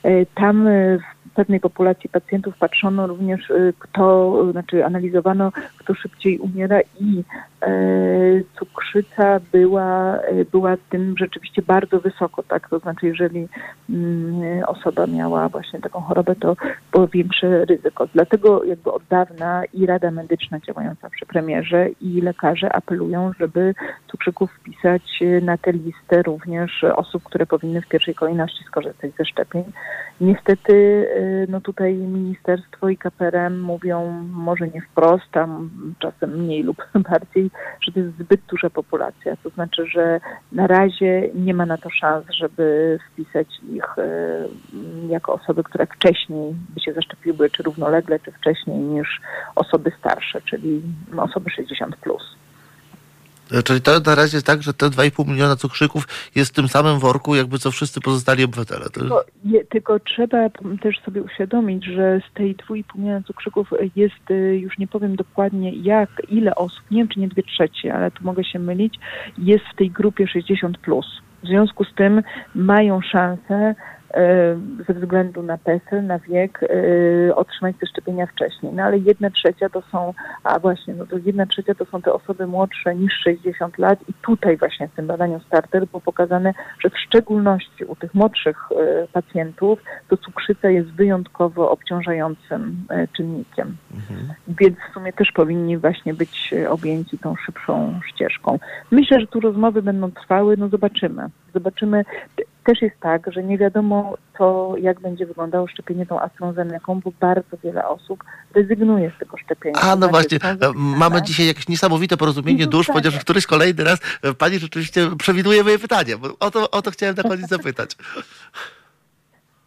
E, Tam e, w pewnej populacji pacjentów patrzono również, e, kto, znaczy analizowano, kto szybciej umiera i e, cukrzyca była, była tym rzeczywiście bardzo wysoko, tak? To znaczy, jeżeli mm, osoba miała właśnie taką chorobę, to było większe ryzyko. Dlatego jakby od dawna i Rada Medyczna działająca przy premierze i lekarze apelują, żeby cukrzyków wpisać na tę listę również osób, które powinny w pierwszej kolejności skorzystać ze szczepień. Niestety no tutaj ministerstwo i KPRM mówią może nie wprost, a m- czasem mniej lub bardziej, że to jest zbyt duża populacja. To znaczy, że na razie nie ma na to szans, żeby wpisać ich m, jako osoby, które wcześniej by się zaszczepiły, czy równolegle, czy wcześniej niż osoby starsze, czyli osoby 60 plus. Czyli to na razie jest tak, że te 2,5 miliona cukrzyków jest w tym samym worku, jakby co wszyscy pozostali obywatele. To... Tylko, je, tylko trzeba też sobie uświadomić, że z tej 2,5 miliona cukrzyków jest, y, już nie powiem dokładnie jak, ile osób, nie wiem czy nie dwie trzecie, ale tu mogę się mylić, jest w tej grupie 60+. Plus. W związku z tym mają szansę ze względu na PESEL, na wiek, e, otrzymać te szczepienia wcześniej. No ale jedna trzecia to są, a właśnie, no to jedna trzecia to są te osoby młodsze niż 60 lat i tutaj właśnie w tym badaniu Starter było pokazane, że w szczególności u tych młodszych e, pacjentów to cukrzyca jest wyjątkowo obciążającym e, czynnikiem. Więc w sumie też powinni właśnie być e, objęci tą szybszą ścieżką. Myślę, że tu rozmowy będą trwały, no zobaczymy. Zobaczymy. Też jest tak, że nie wiadomo, co, jak będzie wyglądało szczepienie tą AstraZeneką, bo bardzo wiele osób rezygnuje z tego szczepienia. A, To no znaczy, właśnie, e, mamy dzisiaj jakieś niesamowite porozumienie Nie dusz, zostanie. ponieważ któryś kolejny raz e, pani rzeczywiście przewiduje moje pytanie, bo o to, o to chciałem na pani zapytać.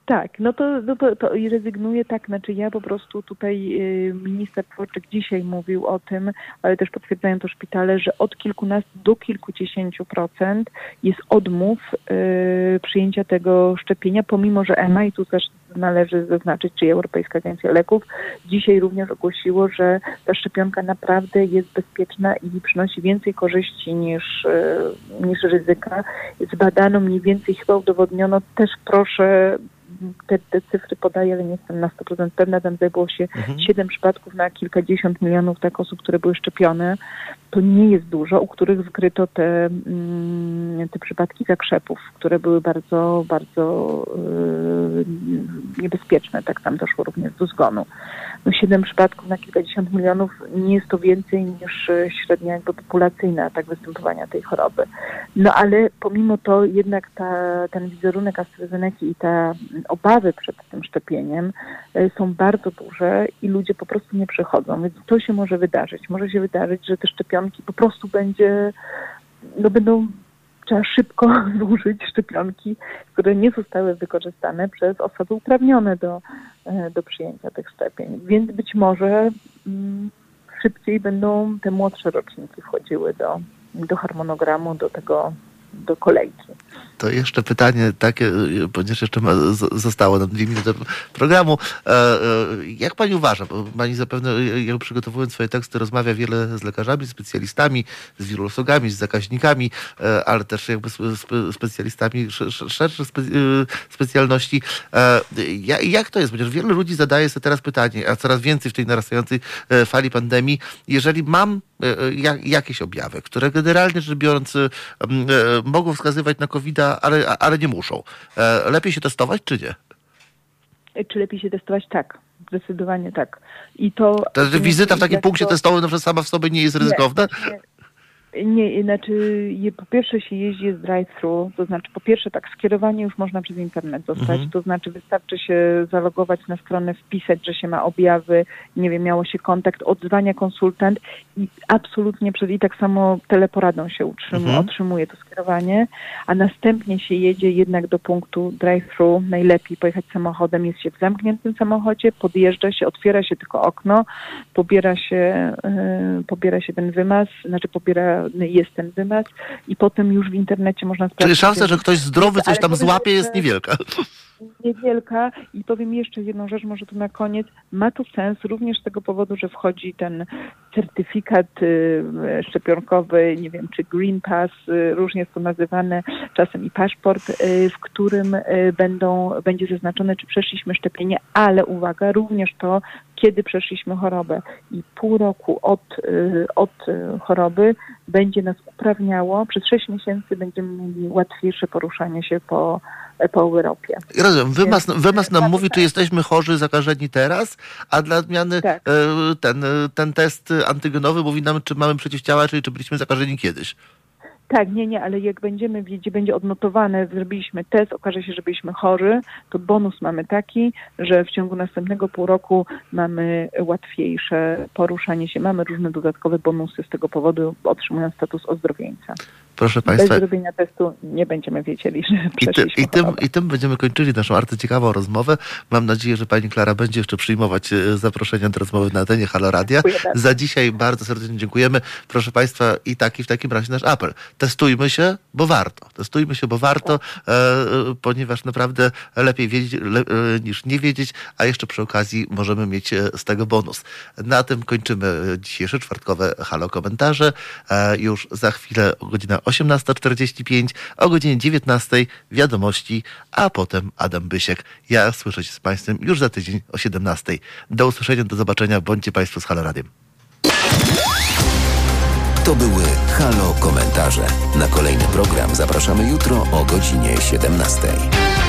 Tak, no to, no to, to rezygnuję, tak, znaczy ja po prostu tutaj y, minister Dworczyk dzisiaj mówił o tym, ale też potwierdzają to szpitale, że od kilkunastu do kilkudziesięciu procent jest odmów y, przyjęcia tego szczepienia, pomimo że EMA, i tu też należy zaznaczyć, czy Europejska Agencja Leków, dzisiaj również ogłosiło, że ta szczepionka naprawdę jest bezpieczna i przynosi więcej korzyści niż, y, niż ryzyka. Zbadano mniej więcej, chyba udowodniono, też proszę te, te cyfry podaję, ale nie jestem na 100% pewna, tam zajęło się Mhm. 7 przypadków na kilkadziesiąt milionów tak osób, które były szczepione. To nie jest dużo, u których wykryto te, mm, te przypadki zakrzepów, które były bardzo, bardzo yy, niebezpieczne. Tak tam doszło również do zgonu. No 7 przypadków na kilkadziesiąt milionów nie jest to więcej niż średnia jakby populacyjna tak występowania tej choroby. No ale pomimo to jednak ta, ten wizerunek AstraZeneca i ta obawy przed tym szczepieniem e, są bardzo duże i ludzie po prostu nie przychodzą. Więc to się może wydarzyć. Może się wydarzyć, że te szczepionki po prostu będzie, no będą trzeba szybko zużyć szczepionki, które nie zostały wykorzystane przez osoby uprawnione do, e, do przyjęcia tych szczepień. Więc być może mm, szybciej będą te młodsze roczniki wchodziły do, do harmonogramu, do tego do kolejki. To jeszcze pytanie takie, ponieważ jeszcze ma, zostało nam dwie minuty programu. E, e, Jak pani uważa, bo pani zapewne, y, jak przygotowując swoje teksty, rozmawia wiele z lekarzami, specjalistami, z wirusologami, z zakaźnikami, e, ale też jakby spe- spe- specjalistami sz- sz- szerszych spe, specjalności. E, ja- Jak to jest? Ponieważ wielu ludzi zadaje sobie teraz pytanie, a coraz więcej w tej narastającej e, fali pandemii, jeżeli mam e, e, jak- jakieś objawy, które generalnie rzecz biorąc e, e, mogą wskazywać na covid ale, ale nie muszą. E, Lepiej się testować, czy nie? Czy lepiej się testować? Tak. Zdecydowanie tak. I to... Wizyta w takim punkcie to- testowym na sama w sobie nie jest ryzykowna? Nie, nie, znaczy je, po pierwsze się jeździ z drive-thru, to znaczy po pierwsze tak, skierowanie już można przez internet dostać, Mhm. to znaczy wystarczy się zalogować na stronę, wpisać, że się ma objawy, nie wiem, miało się kontakt, odzwania konsultant i absolutnie przez i tak samo teleporadą się utrzym, Mhm. otrzymuje to skierowanie, a następnie się jedzie jednak do punktu drive-thru, najlepiej pojechać samochodem, jest się w zamkniętym samochodzie, podjeżdża się, otwiera się tylko okno, pobiera się, yy, pobiera się ten wymaz, znaczy pobiera, jest ten wymaz i potem już w internecie można sprawdzić. Czyli szansa, że ktoś zdrowy coś tam złapie jest niewielka. Niewielka i powiem jeszcze jedną rzecz, może tu na koniec. Ma to sens również z tego powodu, że wchodzi ten certyfikat y, szczepionkowy, nie wiem, czy Green Pass, y, różnie jest to nazywane, czasem i paszport, y, w którym będą, będzie zaznaczone, czy przeszliśmy szczepienie, ale uwaga, również to, kiedy przeszliśmy chorobę. I pół roku od, od choroby będzie nas uprawniało, przez 6 miesięcy będziemy mieli łatwiejsze poruszanie się po, po Europie. Rozumiem. Wymaz nam tak, mówi, tak. czy jesteśmy chorzy, zakażeni teraz, a dla odmiany Tak. e, ten, e, ten test antygenowy mówi nam, czy mamy przeciwciała, czyli czy byliśmy zakażeni kiedyś. Tak, nie, nie, ale jak będziemy wiedzieć, będzie odnotowane, zrobiliśmy test, okaże się, że byliśmy chorzy, to bonus mamy taki, że w ciągu następnego pół roku mamy łatwiejsze poruszanie się, mamy różne dodatkowe bonusy z tego powodu, otrzymując status ozdrowieńca. Proszę Bez Państwa, zrobienia testu nie będziemy wiedzieli, że I, ty, i, tym. I tym będziemy kończyli naszą arcyciekawą rozmowę. Mam nadzieję, że pani Klara będzie jeszcze przyjmować e, zaproszenia do rozmowy na antenie Halo Radia. Za dzisiaj bardzo serdecznie dziękujemy. Proszę Państwa, i taki w takim razie nasz apel. Testujmy się, bo warto. Testujmy się, bo warto, e, e, ponieważ naprawdę lepiej wiedzieć le, e, niż nie wiedzieć, a jeszcze przy okazji możemy mieć e, z tego bonus. Na tym kończymy dzisiejsze czwartkowe Halo Komentarze. E, już za chwilę o godzina 18.45, o godzinie 19.00 wiadomości, a potem Adam Bysiek. Ja słyszę się z Państwem już za tydzień o 17.00. Do usłyszenia, do zobaczenia. Bądźcie Państwo z Halo Radiem. To były Halo Komentarze. Na kolejny program zapraszamy jutro o godzinie 17.